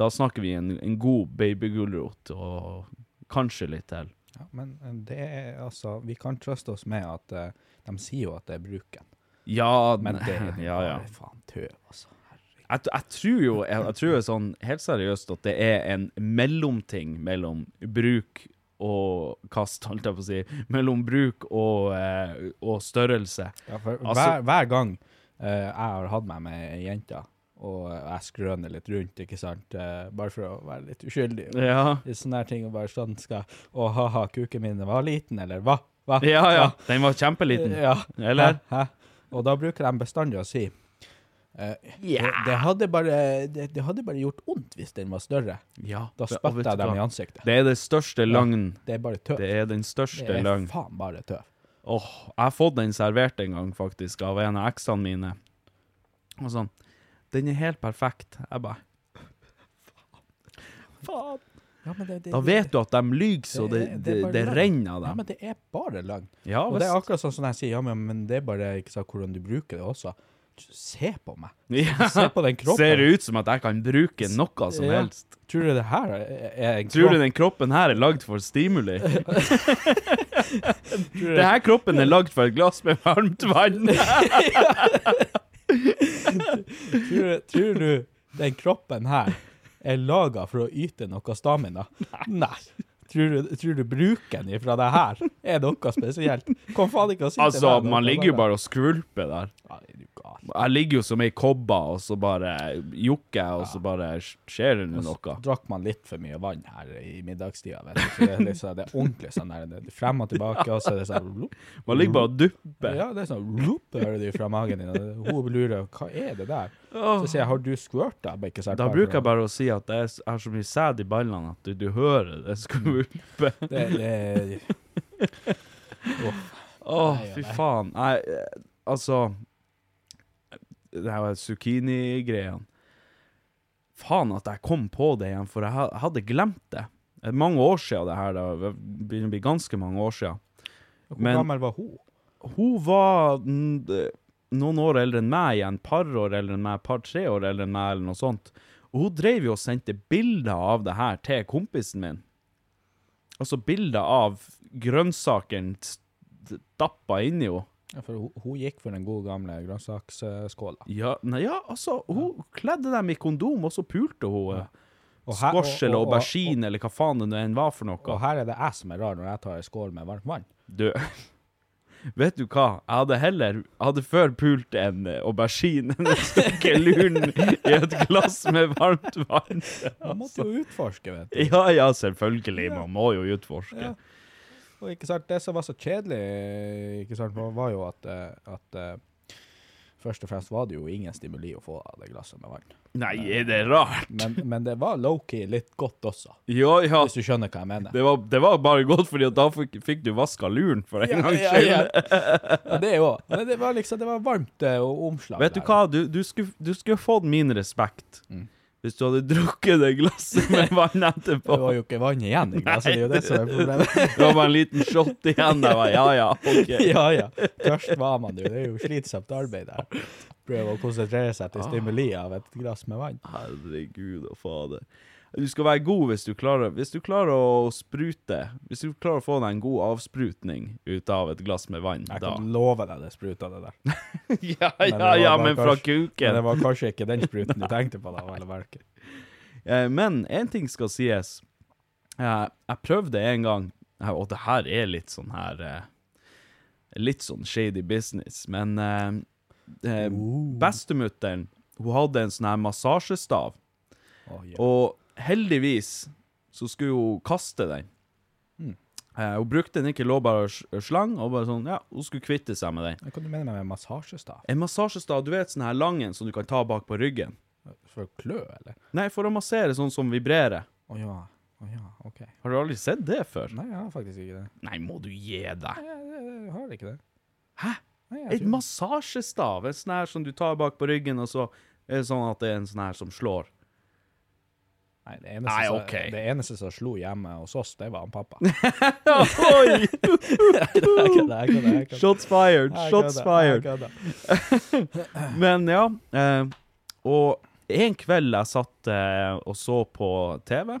Da snakker vi en, en god babygulrot, og kanskje litt til. Ja, men eh, det er altså Vi kan trøste oss med at uh, de sier jo at det er bruken. Ja, Men det er ja, ja. faen tøv, altså. Jeg, jeg tror jo jeg, jeg tror sånn helt seriøst at det er en mellomting mellom bruk og kast, holdt jeg på å si. Mellom bruk og, eh, og størrelse. Ja, for Altså- hver, hver gang eh, jeg har hatt meg med ei jente, og jeg skrøner litt rundt, ikke sant, eh, bare for å være litt uskyldig Ja. i sånne her ting, og bare sånn skal Å, ha-ha, kuken min var liten, eller hva? Hva? Ja, ja. Den var kjempeliten. Ja. Eller? Hæ? Hæ? Og da bruker de bestandig å si eh, det, det, hadde bare, det, det hadde bare gjort vondt hvis den var større. Ja. Da og spytter jeg dem i ansiktet. Det er det største løgn. Det er bare tøv. Det er den største Det er løgn. faen bare tøv. Åh, jeg har fått den servert en gang, faktisk, av en av eksene mine. Og sånn, den er helt perfekt. Jeg bare, faen. Ja, men det, det, Da vet du at de lyver så det, det, er renner av Ja, men det er bare løgn. Ja, og det er akkurat sånn som jeg sier, ja, men, men det er bare ikke sant, hvordan du bruker det også. Se på meg. Ja. Se på den kroppen. Ser det ut som at jeg kan bruke noe som Ja. helst? Tror du det her er, en kropp? Tror du den kroppen her er lagd for stimuli? Det her Denne kroppen er lagd for et glass med varmt vann. tror, du- tror du den kroppen her er laga for å yte noe stamina? Nei. Tror du, tror du bruken ifra det her er noe spesielt? Kom faen ikke og si Altså, til meg man ligger jo bare og skvulper der. Ja, det er gal? Jeg ligger jo som ei kobbe, og så bare jokker jeg, og så bare skjer det noe. Så drakk man litt for mye vann her i middagstida, vet du. Så det er det er ordentlig sånn der, det er frem og tilbake, og så er det sånn loop, Man ligger bare og dupper. Ja, det er sånn loop, hører du fra magen din, og hun lurer, hva er det der? Så sier jeg, har du squirta? Da bruker jeg bare å si at jeg er- har så mye sæd i ballene at du, du hører det skvulpe. Det, Det, det, Å, oh, fy faen. Nei, eh, altså Det her zucchini-greiene. Faen at jeg kom på det igjen, for jeg hadde glemt det. Det er mange år siden det her, da. Det bli ganske mange år siden. hvor Men- gammel var hun? Hun var noen år eldre enn meg igjen, par år eldre enn meg, par-tre år eldre enn meg, eller noe sånt. Og hun drev jo og sendte bilder av det her til kompisen min. Altså bilder av grønnsakene stappa inni henne. Ja, for hun, hun gikk for den gode gamle grønnsaksskåla. Ja, nei, ja, altså, hun kledde dem i kondom, og så pulte hun. Og her- Squash eller aubergine, eller hva faen det enn var for noe. Og her er det jeg som er rar når jeg tar en skål med varmt vann. Du, vet du hva? Jeg hadde heller Jeg hadde før pult en eh, aubergine enn å stikke luren i et glass med varmt vann. Man måtte jo utforske, vet du. Ja, ja, selvfølgelig. Man må jo utforske. Ja. Og ikke sant, det som var så kjedelig, ikke sant, var jo at, eh, at eh, først og fremst var det jo ingen stimuli å få av det glasset med vann. Nei, er det rart? Men, men det var low-key litt godt også, Ja, ja. hvis du skjønner hva jeg mener. Det var, det var bare godt, fordi da fikk, fikk du vaska luren for en Ja, gangs skyld. ja. Ja, det òg. Men det var liksom, det var varmt eh, og omslag. Vet du hva, du, du, skulle, du skulle fått min respekt Mm. Hvis du hadde drukket det glasset med vann etterpå. Det var jo ikke vann igjen i glasset, det er jo det som er problemet. Det var bare en liten shot igjen. Jeg var, ja, ja, ok. ja, ja. Tørst var man jo. Det er jo slitsomt arbeid der. Prøve å konsentrere seg til stimuli av et glass med vann. Herregud og fader. Du skal være god hvis du klarer Hvis du klarer å sprute Hvis du klarer å få deg en god avsprutning ut av et glass med vann, Jeg da kan love deg det spruta det der. Ja, Men det ja, ja, men fra kanskje- Men kuken. det var kanskje ikke den spruten du tenkte på da, vel å merke. Eh, Men én ting skal sies. Eh, Jeg prøvde en gang, eh, og det her er litt sånn her litt sånn shady business. Men eh, bestemutteren, hun hadde en sånn her massasjestav. Oh, yeah. Og heldigvis så skulle hun kaste den. Eh, hun brukte den ikke, lå bare og s- slang, og bare sånn, ja, hun skulle kvitte seg med den. Hva du mener med massasjestav? En massasjestav, du vet sånn her lang en som du kan ta bak på ryggen. For å klø, eller? Nei, for å massere sånn som vibrerer. Å ja. Oh, ja, OK. Har du aldri sett det før? Nei, jeg har faktisk ikke det. Nei, må du gi deg. Nei, jeg, jeg har ikke det. Hæ? Nei, Et massasjestav, en sånn her som du tar bak på ryggen, og så er det sånn at det er en sånn her som slår. Nei, det eneste, Nei, som- det eneste som slo hjemme hos oss, det var han pappa. Oi! Shots fired, shots fired. Men ja, eh, og en kveld jeg satt eh, og så på TV,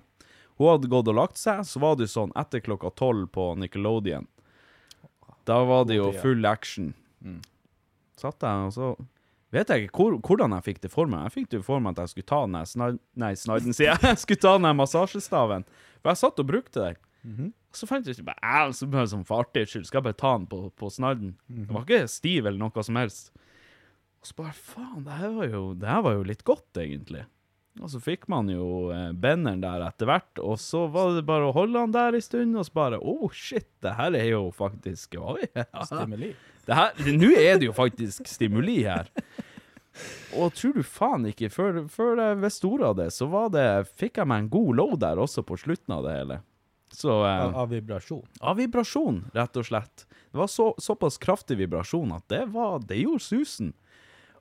hun hadde gått og lagt seg, så var det jo sånn etter klokka tolv på Nickelodeon. Da var det jo full action. Mm. Satt jeg, og så vet jeg ikke hvor, hvordan jeg fikk det for meg. Jeg fikk det for meg at jeg skulle ta den snad... Nei, snadden, sier jeg. Jeg skulle ta den massasjestaven. For jeg satt og brukte den. Mhm. Så fant jeg ikke bare, så bare sånn for artighets skyld, skal jeg bare ta den på, på snadden. -hmm. Den var ikke stiv eller noe som helst. Og så bare, faen, det her var jo, det her var jo litt godt, egentlig. Og så fikk man jo eh, benderen der etter hvert, og så var det bare å holde han der en stund, og så bare, oh shit, det her er jo faktisk, oi, Stimuli. Nå er det jo faktisk stimuli her. Og tror du faen ikke, før, før jeg visste ordet av det, så var det, fikk jeg meg en god low der også på slutten av det hele. Så, eh, Av, av vibrasjon. av vibrasjon, rett og slett. Det var så, såpass kraftig vibrasjon at det, var, det gjorde susen.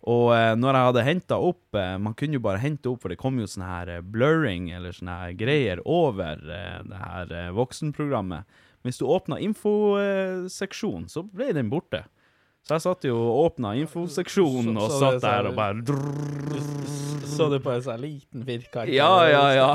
Og eh, når jeg hadde henta opp eh, Man kunne jo bare hente opp, for det kom jo sånn her eh, blurring eller sånne her greier over eh, det her eh, voksenprogrammet. Hvis du åpna infoseksjonen, så ble den borte. Jeg satt jo og åpna infoseksjonen og satt der og bare drrrr. Så du på en sånn liten firkant? Ja, ja, ja.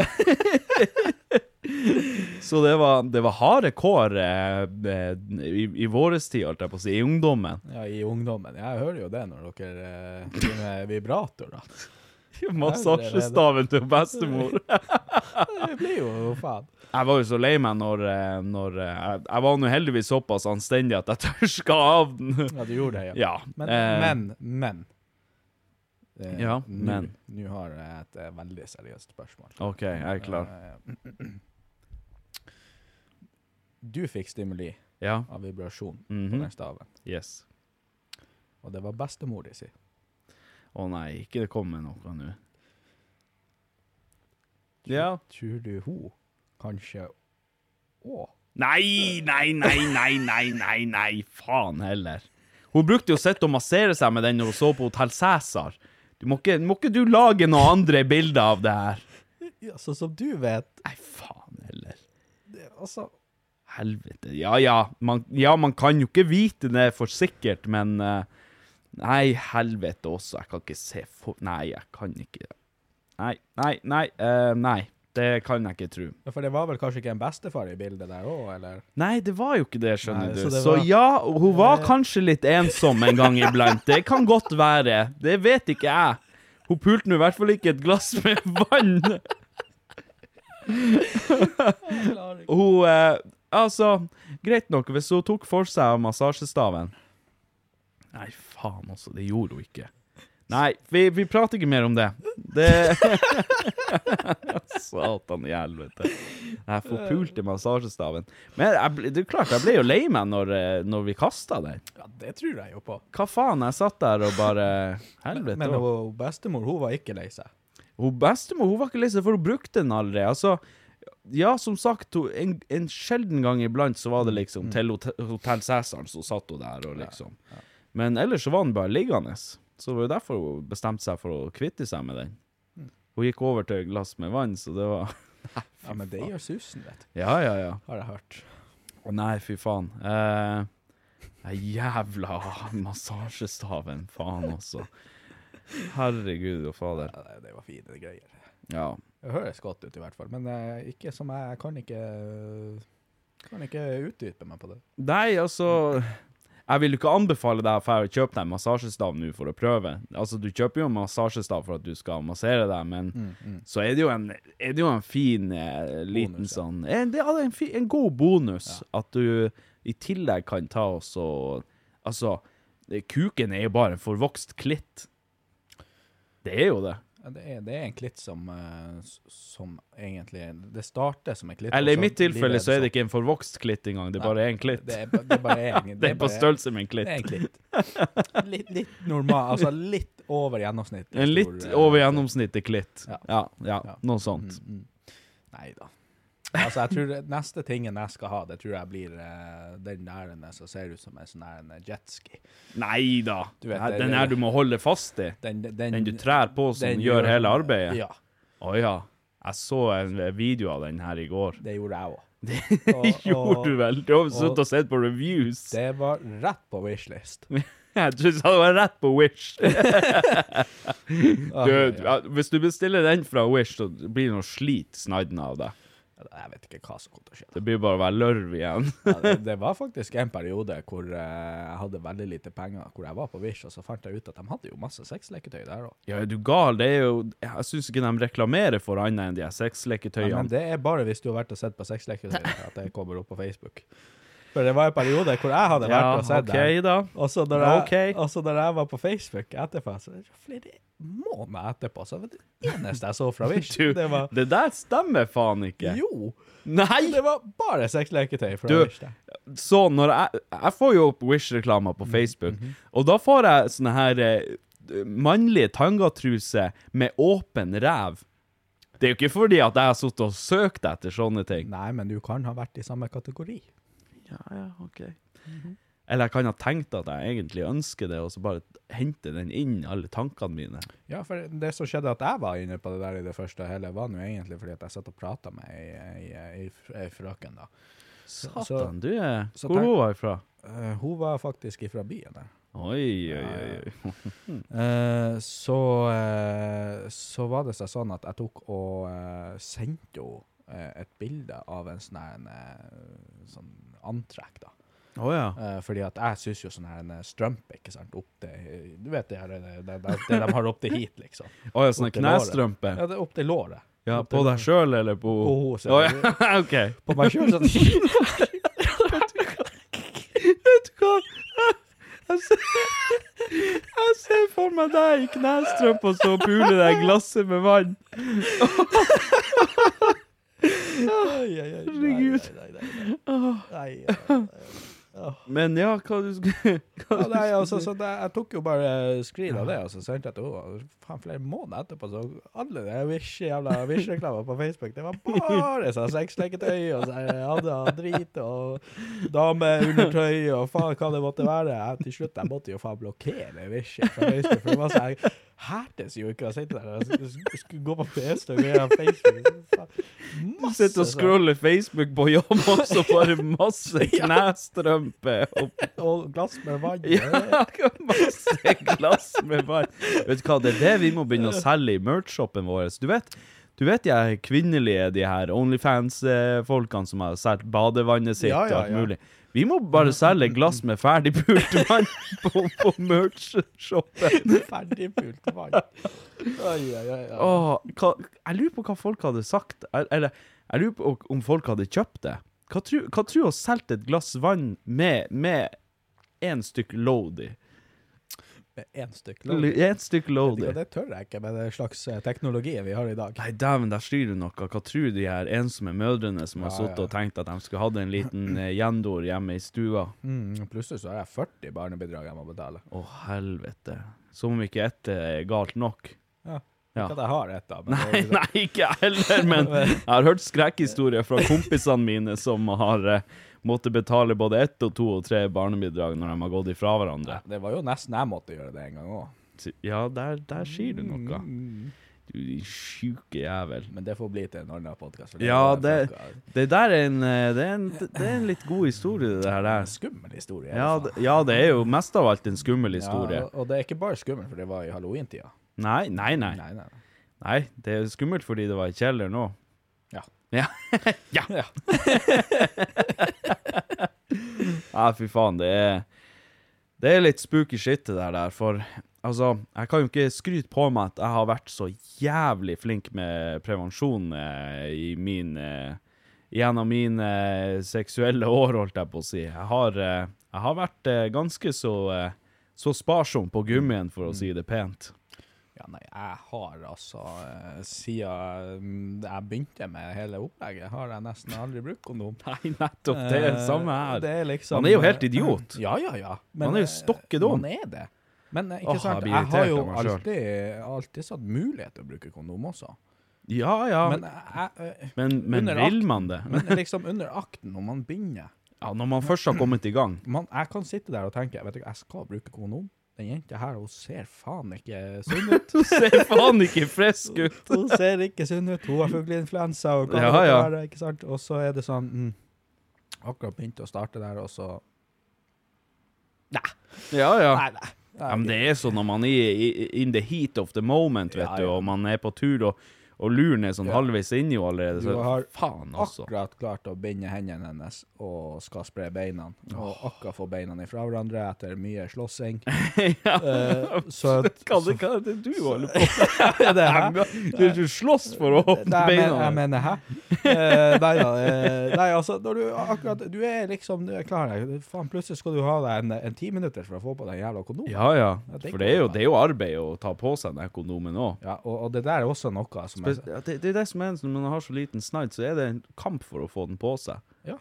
Så det var, det var harde kår eh, eh, i, i vår tid, holdt jeg på å si, i ungdommen. Ja, i ungdommen. Jeg hører jo det når dere eh, driver med vibrator, da. Massasjestaven til bestemor. Det blir jo faen. Jeg var jo så lei meg når, eh, når eh, jeg, jeg var nå heldigvis såpass anstendig at jeg tørska av den. Ja, du gjorde det, ja. Ja. Men, eh, men, men. Eh, Ja, nu, men. Nå har jeg et eh, veldig seriøst spørsmål. OK, jeg er klar. Du fikk stimuli Ja. av vibrasjon Mhm. på den staven, Yes. og det var bestemor di si. Å nei, ikke det kommer noe nå. Ja. Tror du hun kanskje òg. Nei, nei, nei, nei, nei, nei, nei, faen heller. Hun brukte jo å sitte og massere seg med den når hun så på Hotell Cæsar. Du må ikke, må ikke du lage noen andre bilder av det her? Ja, så som du vet Nei, faen heller. det, Altså Helvete. Ja, ja, man, ja, man kan jo ikke vite det for sikkert, men uh, Nei, helvete også. Jeg kan ikke se for... Nei, jeg kan ikke Nei, nei, nei. Uh, nei. Det kan jeg ikke tro. ja, For det var vel kanskje ikke en bestefar i bildet der òg, eller? Nei, det var jo ikke det, skjønner Nei, du. så Så, var- ja, hun var kanskje litt ensom en gang iblant. Det kan godt være. Det vet ikke jeg. Hun pulte nå i hvert fall ikke et glass med vann. hun eh, Altså, greit nok, hvis hun tok for seg av massasjestaven Nei, faen altså. det gjorde hun ikke. Nei, vi, vi prater ikke mer om det. Det Satan i helvete. Jeg forpulte massasjestaven. Men jeg, det er klart, jeg ble jo lei meg når, eh, når vi kasta den. Ja, det tror jeg jo på. Hva faen? Jeg satt der og bare Helvete. Men men bestemor hun var ikke lei seg. Hun bestemor hun var ikke lei seg, for hun brukte den aldri. Altså, ja, som sagt, en, en sjelden gang iblant så var det liksom til hotell, Cæsar, så satt hun der og liksom Men ellers så var den bare liggende. Så det var jo derfor hun bestemte seg for å kvitte seg med den. Hun gikk over til glass med vann, så det var Ja, men det gjør susen, vet du. Ja, ja, ja. Har jeg hørt. Å nei, fy faen. Eh, den jævla massasjestaven, faen også. Herregud og fader. Ja, det, det var fine greier. Ja. Det høres godt ut i hvert fall, men eh, ikke som jeg, jeg kan ikke kan ikke utdype meg på det. Nei, altså Jeg vil ikke anbefale deg å kjøpe deg massasjestav nå for å prøve. Altså, Du kjøper jo en massasjestav for at du skal massere deg, men så er det jo en, er det jo en fin eh, liten Bonus, ja. sånn en, Det er en, fi, en god bonus at du i tillegg kan ta oss og Altså, kuken er jo bare en forvokst klitt. Det er jo det. Det er, det er en klitt som, eh, som egentlig Det starter som en klitt. Eller i mitt tilfelle så er det sånn. ikke en forvokst klitt engang, det er bare en klitt. Det er, det er bare en, Det er på størrelse med en Det er en klitt. klitt. Litt, litt normal, altså litt over gjennomsnittet. En litt eh, over gjennomsnittet klitt. Ja. Ja, ja, Ja. noe sånt. Nei da. Altså, jeg tror neste tingen jeg skal ha, det tror jeg blir uh, den der som ser ut som en sånn en jetski. Nei da. Vet, Den her du må holde fast i. Den, den, Den du trær på som gjør hele arbeidet. Ja, Å ja. Jeg så en video av den her i går. det gjorde jeg òg. Det gjorde du vel? Du har sittet og sett på reviews. Det var rett på wishlist. Jeg trodde det var rett på Wish. Du, hvis du bestiller den fra Wish, så blir det noe slit snadden av deg. Jeg vet ikke hva som kommer til å skje. Det blir bare å være lørv igjen. Ja, det, det var faktisk en periode hvor eh, jeg hadde veldig lite penger, hvor jeg var på Wish, og så fant jeg ut at de hadde jo masse sexleketøy der òg. Ja, er du gal? Det er jo Jeg syns ikke de reklamerer for annet enn de sexleketøyene. Ja, men det er bare hvis du har vært og sett på sexleketøy at det kommer opp på Facebook. For det var en periode hvor jeg hadde vært og sett okay, det. da. Og så når, okay. Når jeg var på Facebook etterpå, så flere måneder etterpå, så var det eneste jeg så fra Wish, Du, det var det der stemmer faen ikke. Jo! Nei! Det var bare sexleketøy fra Du, Wish. der. Så når jeg Jeg får jo opp Wish-reklamer Mm, på Facebook, mhm. og da får jeg sånne her eh, mannlige tangatruser med åpen ræv. Det er jo ikke fordi at jeg har sittet og søkt etter sånne ting. Nei, men du kan ha vært i samme kategori. Ja, ja, ok. Mhm. Eller jeg kan ha tenkt at jeg egentlig ønsker det, og så bare hente den inn alle tankene mine. Ja, for det som skjedde at jeg var inne på det der i det første hele, var jo egentlig fordi at jeg satt og prata med ei, ei, ei, ei frøken, da. Satan, du er så Hvor hun var hun fra? Uh, hun var faktisk ifra byen der. Oi, oi, oi. Eh, så, uh, så var det seg sånn at jeg tok og eh, sendte henne eh, et bilde av en sånn her eh, sånn antrekk, da. Oh, ja. uh, fordi at jeg syns jo sånn her en strømpe, ikke sant, opp til Du vet det her, det, det, det, det de har opp til hit, liksom. Å ja, sånne Opp til låret. knestrømpe? Ja, det er opp til låret. Ja, Opp på deg sjøl eller på På henne, Oh, ja. OK. På meg sjøl sånn Vet du hva? Jeg ser, jeg ser for meg deg i knestrømpa og så puler pule deg glasset med vann. Herregud. Nei, nei, nei, nei. nei, nei. Men ja, hva du skulle Ja, nei, altså, så det, jeg tok jo bare screen av det, og så sendte jeg til henne. Faen, flere måneder etterpå, så alle de Wish, jævla Wish-reklamene på Facebook, det var bare sånn sexleketøy og så hadde drit og dameundertøy og faen hva det måtte være. Jeg, til slutt jeg måtte jo faen blokkere Wish fra Facebook, for det var sånn hertes jo ikke å sitte der og skulle gå på PC og greie Facebook. Masse, Du sitter og sånn- scroller Facebook på jobb, og så bare masse knestrømpe og Og glass med vann. ja, masse glass med vann. Vet du hva, det er det vi må begynne å selge i merch-shoppen vår. Du vet, du vet de kvinnelige, de her Onlyfans-folkene som har solgt badevannet sitt Ja, ja, og alt mulig. Vi må bare selge glass med ferdigpult vann på, på merch-shoppen. Ferdigpult vann. Oi, oi. oi. Åh, hva, jeg lurer på hva folk hadde sagt. Eller, jeg lurer på om folk hadde kjøpt det. Hva tror du å selge et glass vann med, med en stykk Lodi? én stykk Lodi? En stykk load i. Det tør jeg ikke med den slags teknologi vi har i dag. Nei, dæven, der styrer du noe. Hva tror de her ensomme mødrene som har Ja, sittet ja. og tenkt at de skulle hatt en liten eh, gjendor hjemme i stua? Mm, plutselig så har jeg 40 barnebidrag jeg må betale. Å, helvete. Som om ikke ett er galt nok. Ja. Ja. Ikke at jeg har et, da. Men Nei, det, nei, ikke jeg heller, men jeg har hørt skrekkhistorier fra kompisene mine som har uh, måttet betale både ett og to og tre barnebidrag når de har gått ifra hverandre. det var jo nesten jeg måtte gjøre det en gang òg. Ja, der, der sier du noe. Mm. Du sjuke jævel. Men det får bli til en annen podkast. Ja, det, det der er en, eh, det er en, det er en litt god historie, det her der. Skummel historie. Ja det det, ja, det er jo mest av alt en skummel historie. Ja, og det er ikke bare skummel, for det var i halloweentida. Nei, nei, nei. Nei, nei. nei. Det er skummelt fordi det var i kjeller nå. Ja. Ja. ja. Ja. Nei, fy faen, det er Det er litt spooky shit det der, der, for altså, jeg kan jo ikke skryte på meg at jeg har vært så jævlig flink med prevensjon eh, i min eh, Gjennom mine seksuelle år, holdt jeg på å si. Jeg har, eh, Jeg har vært eh, ganske så, eh, så sparsom på gummien, for å si det pent. Ja, nei, jeg har altså eh, Siden mm, jeg begynte med hele opplegget, har jeg nesten aldri brukt kondom. Nei, nettopp. Det er det Eh, samme her. Det er liksom, Man er jo helt idiot. Ja, ja, ja. Man er jo eh, stokke dum. Man er det. Men eh, ikke jeg sant, blir jeg, har jo alltid, alltid satt mulighet til å bruke kondom også. Ja, ja. Men, jeg, jeg, Men, men vil man det? men liksom under akten, når man begynner Ja, når man først har kommet i gang. man, Jeg kan sitte der og tenke vet du, jeg skal bruke kondom. Den jenta her hun ser faen ikke sunn ut. hun ser faen ikke frisk ut. Hun ser ikke sunn ut, hun har fugleinfluensa og hva Ja, det ja. være, ikke sant? Og så er det sånn mm, Akkurat begynt å starte der, og så Nei. Ja, ja. Nei, nei. Ja, men det er sånn når man er i- in the heat of the moment, vet Ja, du, og man er på tur, og, og luren er sånn Ja. halvveis inni jo allerede, Du har faen også. akkurat klart å binde hendene hennes og skal spre beina. Og akkurat få beina ifra hverandre etter mye slåssing. ja. uh, så Hva hva er det du holder på med? det? Du, slåss for å åpne Nei, beina? jeg mener, hæ? Uh, nei da. Eh, nei, altså, når du akkurat Du er liksom Du er klar. Faen, plutselig skal du ha deg en, en ti minutter for å få på deg jævla kondomen. Ja, ja. Ja, For det er, jo, det er jo arbeid å ta på seg den kondomen òg. Ja, og, og det der er også noe som er Ja, det, det er det som er når man har så liten snight, så er det en kamp for å få den på seg. Ja.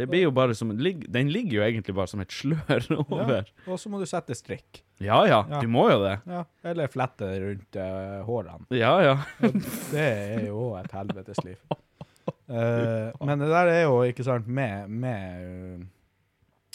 Det blir jo bare som Den ligger jo egentlig bare som et slør ja. over. Og så må du sette strikk. Ja ja, Ja. du må jo det. Ja. Eller flette rundt uh, hårene. Ja ja. Det er jo et helvetes liv. Uh, men det der er jo, ikke sant, med, med,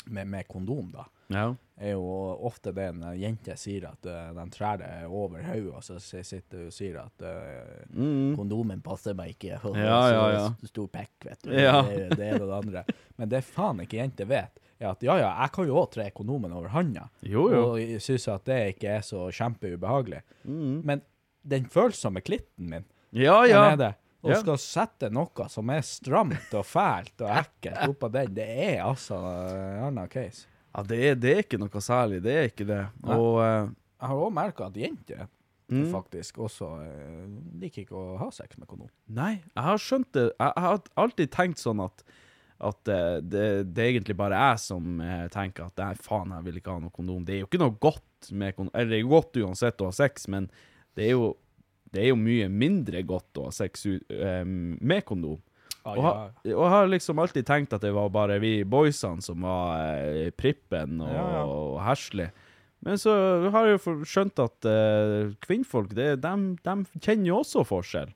med, med kondom, da. Ja. er jo ofte det en jente sier at uh, de trær det over hodet, og så sitter hun og sier at uh, Mm. kondomen passer meg ikke. Og Ja, så ja, ja. st- Stor pekk, vet du. Ja. Det, det er det andre. Men det faen ikke jenter vet, er at ja, ja, jeg kan jo òg tre kondomen over handa, Jo jo. og synes syns at det ikke er så kjempeubehagelig. Mm. Men den følsomme klitten min, Ja den er det. Og Ja. skal sette noe som er stramt og fælt og ekkelt oppå den, det er altså en annen case. Ja det, er, det er ikke noe særlig, det er ikke det. Og uh, Jeg har òg merka at jenter Mm. faktisk også uh, liker ikke å ha sex med kondom. Nei, jeg har skjønt det. Jeg, jeg har alltid tenkt sånn at at uh, det, det er egentlig bare jeg som tenker at nei, faen, jeg vil ikke ha noe kondom. Det er jo ikke noe godt med kondom. Eller det er godt uansett å ha sex, men det er jo, det er jo mye mindre godt å ha sex med kondom. Ah, Og, ha, og har liksom alltid tenkt at det var bare vi boysene som var eh, prippen og, Ja, ja. og herselig. Men så har jeg jo skjønt at eh, kvinnfolk, det, dem, dem kjenner jo også forskjell.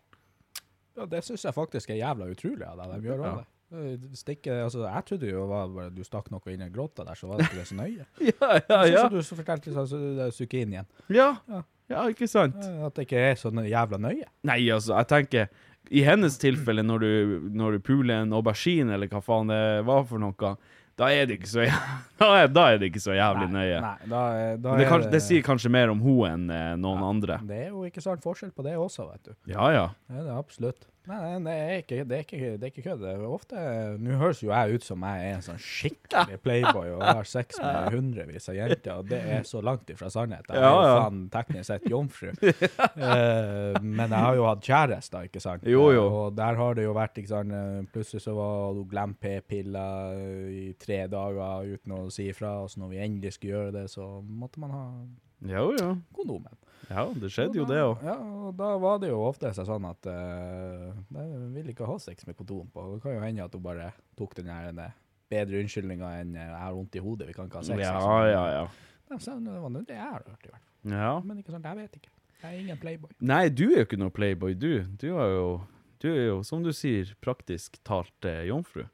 Ja, det syns jeg faktisk er jævla utrolig av deg. De gjør Ja. det. Eh, Stikke, altså, jeg trodde jo var du stakk noe inn i grotta der, så var det ikke det så nøye. Ja, ja, ja. Jeg som du så fortalte sånn, så det er inn igjen. Ja, Ja. ja ikke sant? Eh, At det ikke er så jævla nøye. Nei, altså, jeg tenker I hennes tilfelle, når du, når du puler en aubergine, eller hva faen det var for noe, da er det ikke så, jæv- da er, det ikke så jævlig nøye. Nei, da, da det, kanskje, det sier kanskje mer om hun enn noen noen andre. Det er jo ikke sånn forskjell på det også, vet du. Ja, ja. Det er det absolutt. Nei, det er ikke, det er ikke, det er ikke kødd. Ofte, Nå høres jo jeg ut som jeg er en sånn skikkelig playboy og har sex med hundrevis av jenter, og det er så langt ifra sannheten. Jeg er Ja, jo faen teknisk sett jomfru. uh, men jeg har jo hatt kjærester, ikke sant? Jo, jo. Og der har det jo vært, ikke sant eh, Plutselig så var du glemt p-piller eh, i tre dager uten å si ifra, og så når vi endelig skulle gjøre det, så måtte man ha Jo, jo. kondomen. Ja, det skjedde jo det òg. Ja, og da var det jo ofte sånn at uh, ville vil ikke ha sex med kondom på. Det kan jo hende at hun bare tok den her eh, bedre unnskyldninga enn eh, 'jeg har vondt i hodet, vi kan ikke ha sex'. Ja, liksom. ja, ja. De sa, det var det jeg har hørt, i hvert fall. ja. Men ikke sant, jeg vet ikke. Jeg er ingen playboy. Nei, du er jo ikke noe playboy, du. Du er jo, du er jo som du sier, praktisk talt eh, jomfru.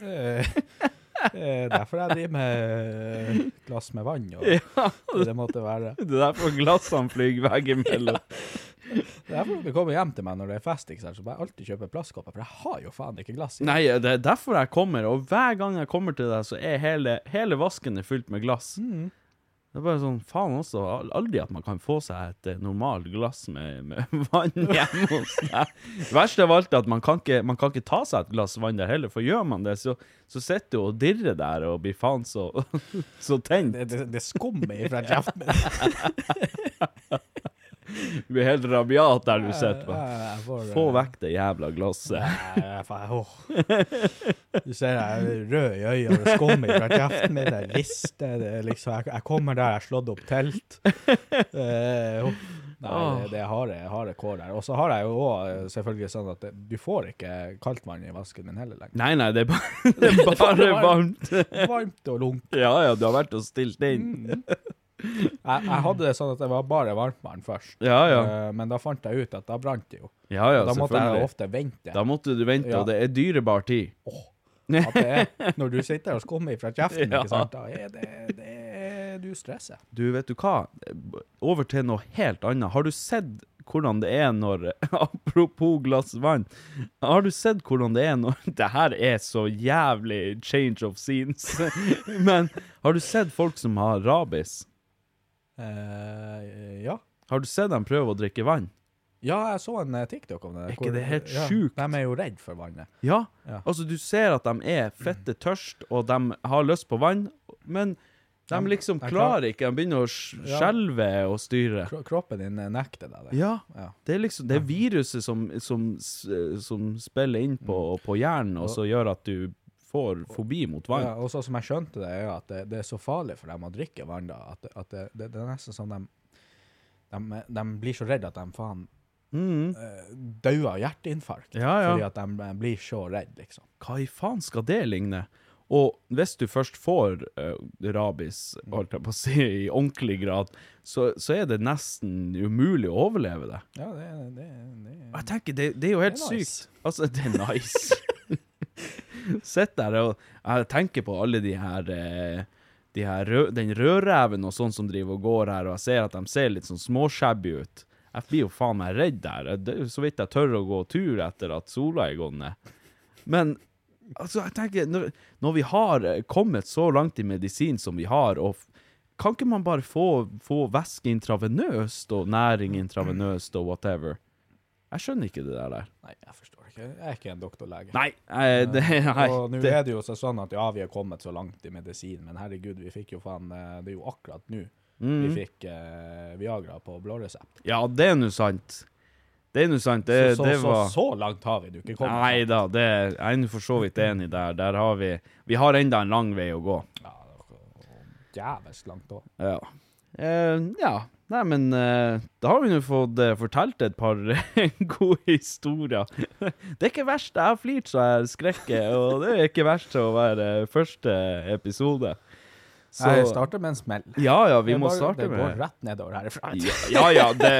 Eh, eh, derfor jeg driver med glass med vann og det det måtte være. Det er derfor glassene flyr veggimellom. Det er derfor du kommer hjem til meg når det er fest, ikke sant, så må jeg alltid kjøpe plastkopper, for jeg har jo faen ikke glass. i. Nei, det er derfor jeg kommer, og hver gang jeg kommer til deg, så er hele, hele vasken er fylt med glass. Mm. Det er bare sånn, faen også, aldri at man kan få seg et eh, normalt glass med, med vann hjemme hos deg. Det verste av alt er at man kan, ikke, man kan ikke ta seg et glass vann der heller, for gjør man det, så, så sitter du og dirrer der og blir faen så, så tent. Det, det, det skummer ifra kjeften min. Du blir helt rabiat der du sitter. Bare. Få eh, vekk det jævla glasset. Får- Du ser jeg er rød i øynene, det skummer fra kjeften min, det rister, er liksom, jeg, jeg kommer der, jeg har slått opp telt. Uh. Nei, det, det er harde, harde kår der. Og så har jeg jo òg selvfølgelig sånn at det, du får ikke kaldt vann i vasken min heller lenger. Nei, nei, det er bare, det er bare varmt. Varmt og lunkent. Ja, ja, du har vært og stilt inn. Jeg, jeg hadde det sånn at det var bare varmtvann først. Ja, ja. Eh, men da fant jeg ut at da brant det jo. Ja, ja, da måtte jeg ofte vente. Da måtte du vente, Ja. og det er dyrebar tid. Det er, når du sitter og skummer fra kjeften, Ja. ikke sant? da er det, det er, du stresser. Du, vet du hva? Over til noe helt annet. Har du sett hvordan det er når Apropos glass vann. Har du sett hvordan det er når Det her er så jævlig change of scenes. Men har du sett folk som har rabies? Eh, ja. Har du sett dem prøve å drikke vann? Ja, jeg så en eh, TikTok om det. Er ikke det helt ja, sjukt? De er jo redd for vannet. Ja. Ja. Altså, du ser at de er fette tørst, og de har lyst på vann, men de De- liksom de klar- klarer ikke. De begynner å sk- Ja. skjelve og styre. Kro- Kroppen din eh, nekter deg det. Ja. Ja. Det er liksom Det er viruset som, som, s- som spiller inn på, på hjernen, og så gjør at du får fobi mot vann. Ja, og så som jeg skjønte det, er at det, det er så farlig for dem å drikke vann da, at, det- at det, det, det er nesten sånn de, de, de blir så redde at de faen Mm. eh, dauer av hjerteinfarkt. Ja, ja. Fordi at de blir så redde, liksom. Hva i faen skal det ligne? Og hvis du først får uh, rabies, holdt jeg på å si, i ordentlig grad, så, så er det nesten umulig å overleve det. Ja, det, det, det, det. jeg tenker, det, det er jo helt nice. sykt. Altså, det er nice. Sitt der og jeg tenker på alle de her, eh, de her den rødreven og sånn som driver og går her, og jeg ser at de ser litt sånn småshabby ut. Jeg blir jo faen meg redd der. Det er så vidt jeg tør å gå tur etter at sola er gått ned. Men altså, jeg tenker, når, når vi har eh, kommet så langt i medisin som vi har, og kan ikke man bare få, få væske intravenøst og næring intravenøst og whatever? Jeg skjønner ikke det der. Nei, jeg forstår ikke. Jeg er ikke en doktorlege. Nei, eh, det, nei og nå det, er det jo så sånn at ja, vi har kommet så langt i medisin, men herregud, vi fikk jo faen eh, Det er jo akkurat nå vi fikk eh, Viagra på blå resept. Ja, det er nå sant. Det er nå sant. Det, så, så, det var så langt har vi du ikke kommet. Nei da, det jeg er nå for så vidt enig der. Der har vi Vi har enda en lang vei å gå. Ja, det og Jævlig langt òg. Ja. Eh, ja. Nei, men eh, da har vi nå fått eh, fortalt et par gode historier. det er ikke verst. Jeg har flirt så jeg skrekker, og det er ikke verst å være første episode. Så, Jeg starter med en smell. ja, ja, vi Det må bare- starte Det går rett nedover herifra. Ja, ja, ja det,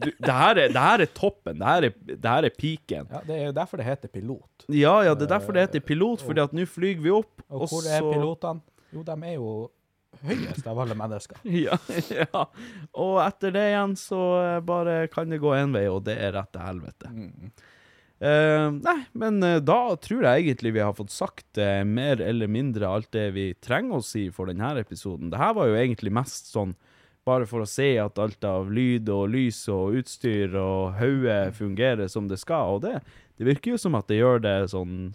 du, det, her er, det her er toppen. Det her er, det her er piken. Ja, det er jo derfor det heter pilot. Ja, ja, det er derfor det heter pilot, fordi at nå flyr vi opp, Og hvor er pilotene? Jo, de er jo høyest av alle mennesker. Ja, ja. Og etter det igjen så eh, bare kan det gå én vei, og det er rett til helvete. Eh, nei, men eh, da tror jeg egentlig vi har fått sagt uh, mer eller mindre alt det vi trenger å si for denne episoden. Det her var jo egentlig mest sånn bare for å se at alt av lyd og lys og utstyr og hode fungerer som det skal, og det, det virker jo som at det gjør det sånn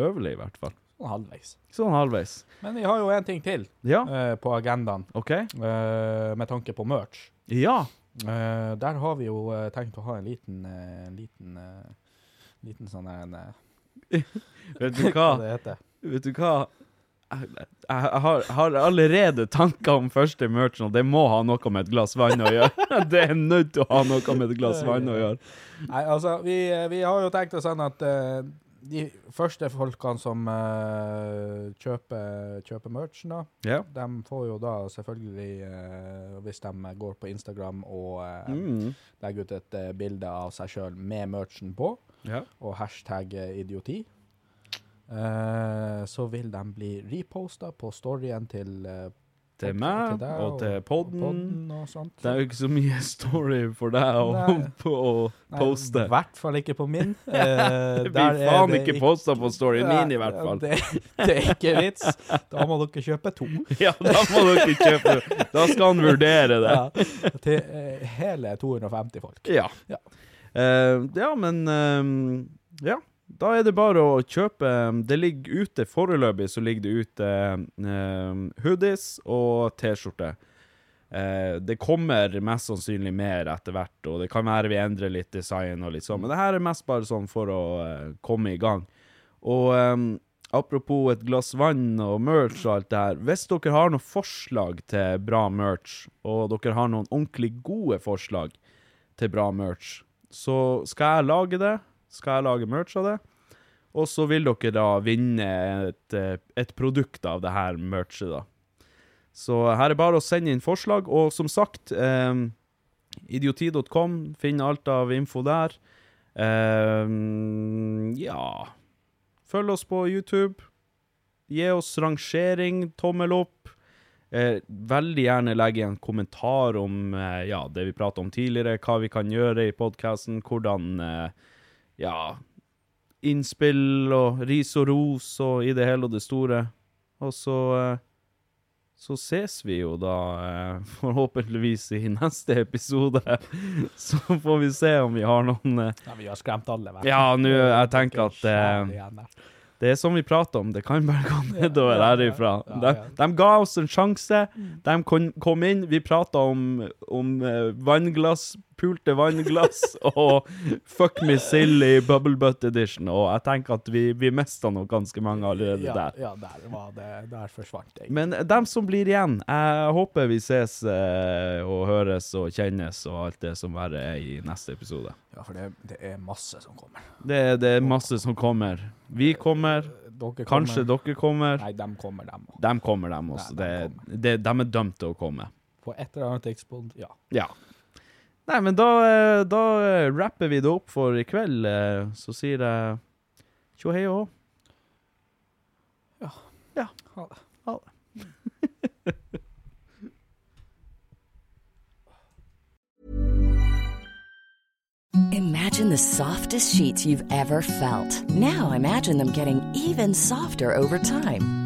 høvelig, i hvert fall. Sånn halvveis. Sånn halvveis. Men vi har jo en ting til Ja, uh, på agendaen, OK? uh, med tanke på merch. Ja. Uh, der har vi jo tenkt å ha en liten, en liten, liten sånn en, Vet du hva hva? det heter. Vet du hva? Jeg, jeg har, har allerede tanker om første merchen, og det må ha noe med et glass vann å gjøre. Det er nødt til å ha noe med et glass vann å gjøre. Nei, altså, vi, vi har jo tenkt oss sånn at eh, de første folkene som uh, kjøper, kjøper merchen, da, yeah. de får jo da selvfølgelig, uh, hvis de går på Instagram og uh, Mm. legger ut et bilde av seg sjøl med merchen på, yeah. og hashtag idioti, så vil de bli reposta på storyen til, eh, Til meg deg og til podden. podden og sånt. Det er jo ikke så mye story for deg å, å poste. I hvert fall ikke på min. Uh, Det blir faen det ikke posta på storyen min, i hvert fall. Det, det er ikke vits. Da må dere kjøpe to. Ja, da må dere kjøpe. Da skal han vurdere det. Ja, til uh, hele 250 folk. Ja. Ja. uh, ja, men Ja. Da er det bare å kjøpe Det ligger ute foreløpig, så ligger det ute eh, hoodies og T-skjorte. Eh, det kommer mest sannsynlig mer etter hvert, og det kan være vi endrer litt design og litt sånn, men det her er mest bare sånn for å eh, komme i gang. Og ehm, apropos et glass vann og merch og alt det her, hvis dere har noen forslag til bra merch, og dere har noen ordentlig gode forslag til bra merch, så skal jeg lage det. Skal jeg lage merch av det. Og så vil dere da vinne et, eh, et produkt av det her merchet, da. Så her er bare å sende inn forslag, og som sagt eh, Idioti.com, finn alt av info der. Eh, ja Følg oss på YouTube. Gi oss rangering, tommel opp. Eh, veldig gjerne legg en kommentar om eh, ja, det vi pratet om tidligere, hva vi kan gjøre i podkasten, hvordan eh, Ja, innspill og ris og ros og i det hele og det store. Og så eh, så ses vi jo da eh, forhåpentligvis i neste episode. Så får vi se om vi har noen eh, Ja, vi har skremt alle Vel? Ja, nå jeg tenker at eh, det er som vi prater om, det kan bare gå nedover herifra. De, de ga oss en sjanse. De kom inn. Vi prata om, om vannglass, pulte vannglass og fuck me silly bubble butt edition. Og jeg tenker at vi, vi mista nok ganske mange allerede Ja, der. ja, der var det Der forsvant jeg. Men dem som blir igjen, jeg håper vi ses eh, og høres og kjennes og alt det som verre er i neste episode. Ja, for det, det er masse som kommer. Det, det er masse som kommer. Vi kommer, Dere kanskje dere kommer. Nei, de kommer, dem òg. De kommer, dem også. Nei, Det, kommer. det, de er dømt til å komme. På et eller annet tidspunkt, ja. Ja. Nei, men da, eh, da eh, rapper vi det opp for i kveld. eh, Så sier jeg tjo hei og hå. Ja. Ja. Ha det. Ha det. Imagine the softest sheets you've ever felt. Now imagine them getting even softer over time.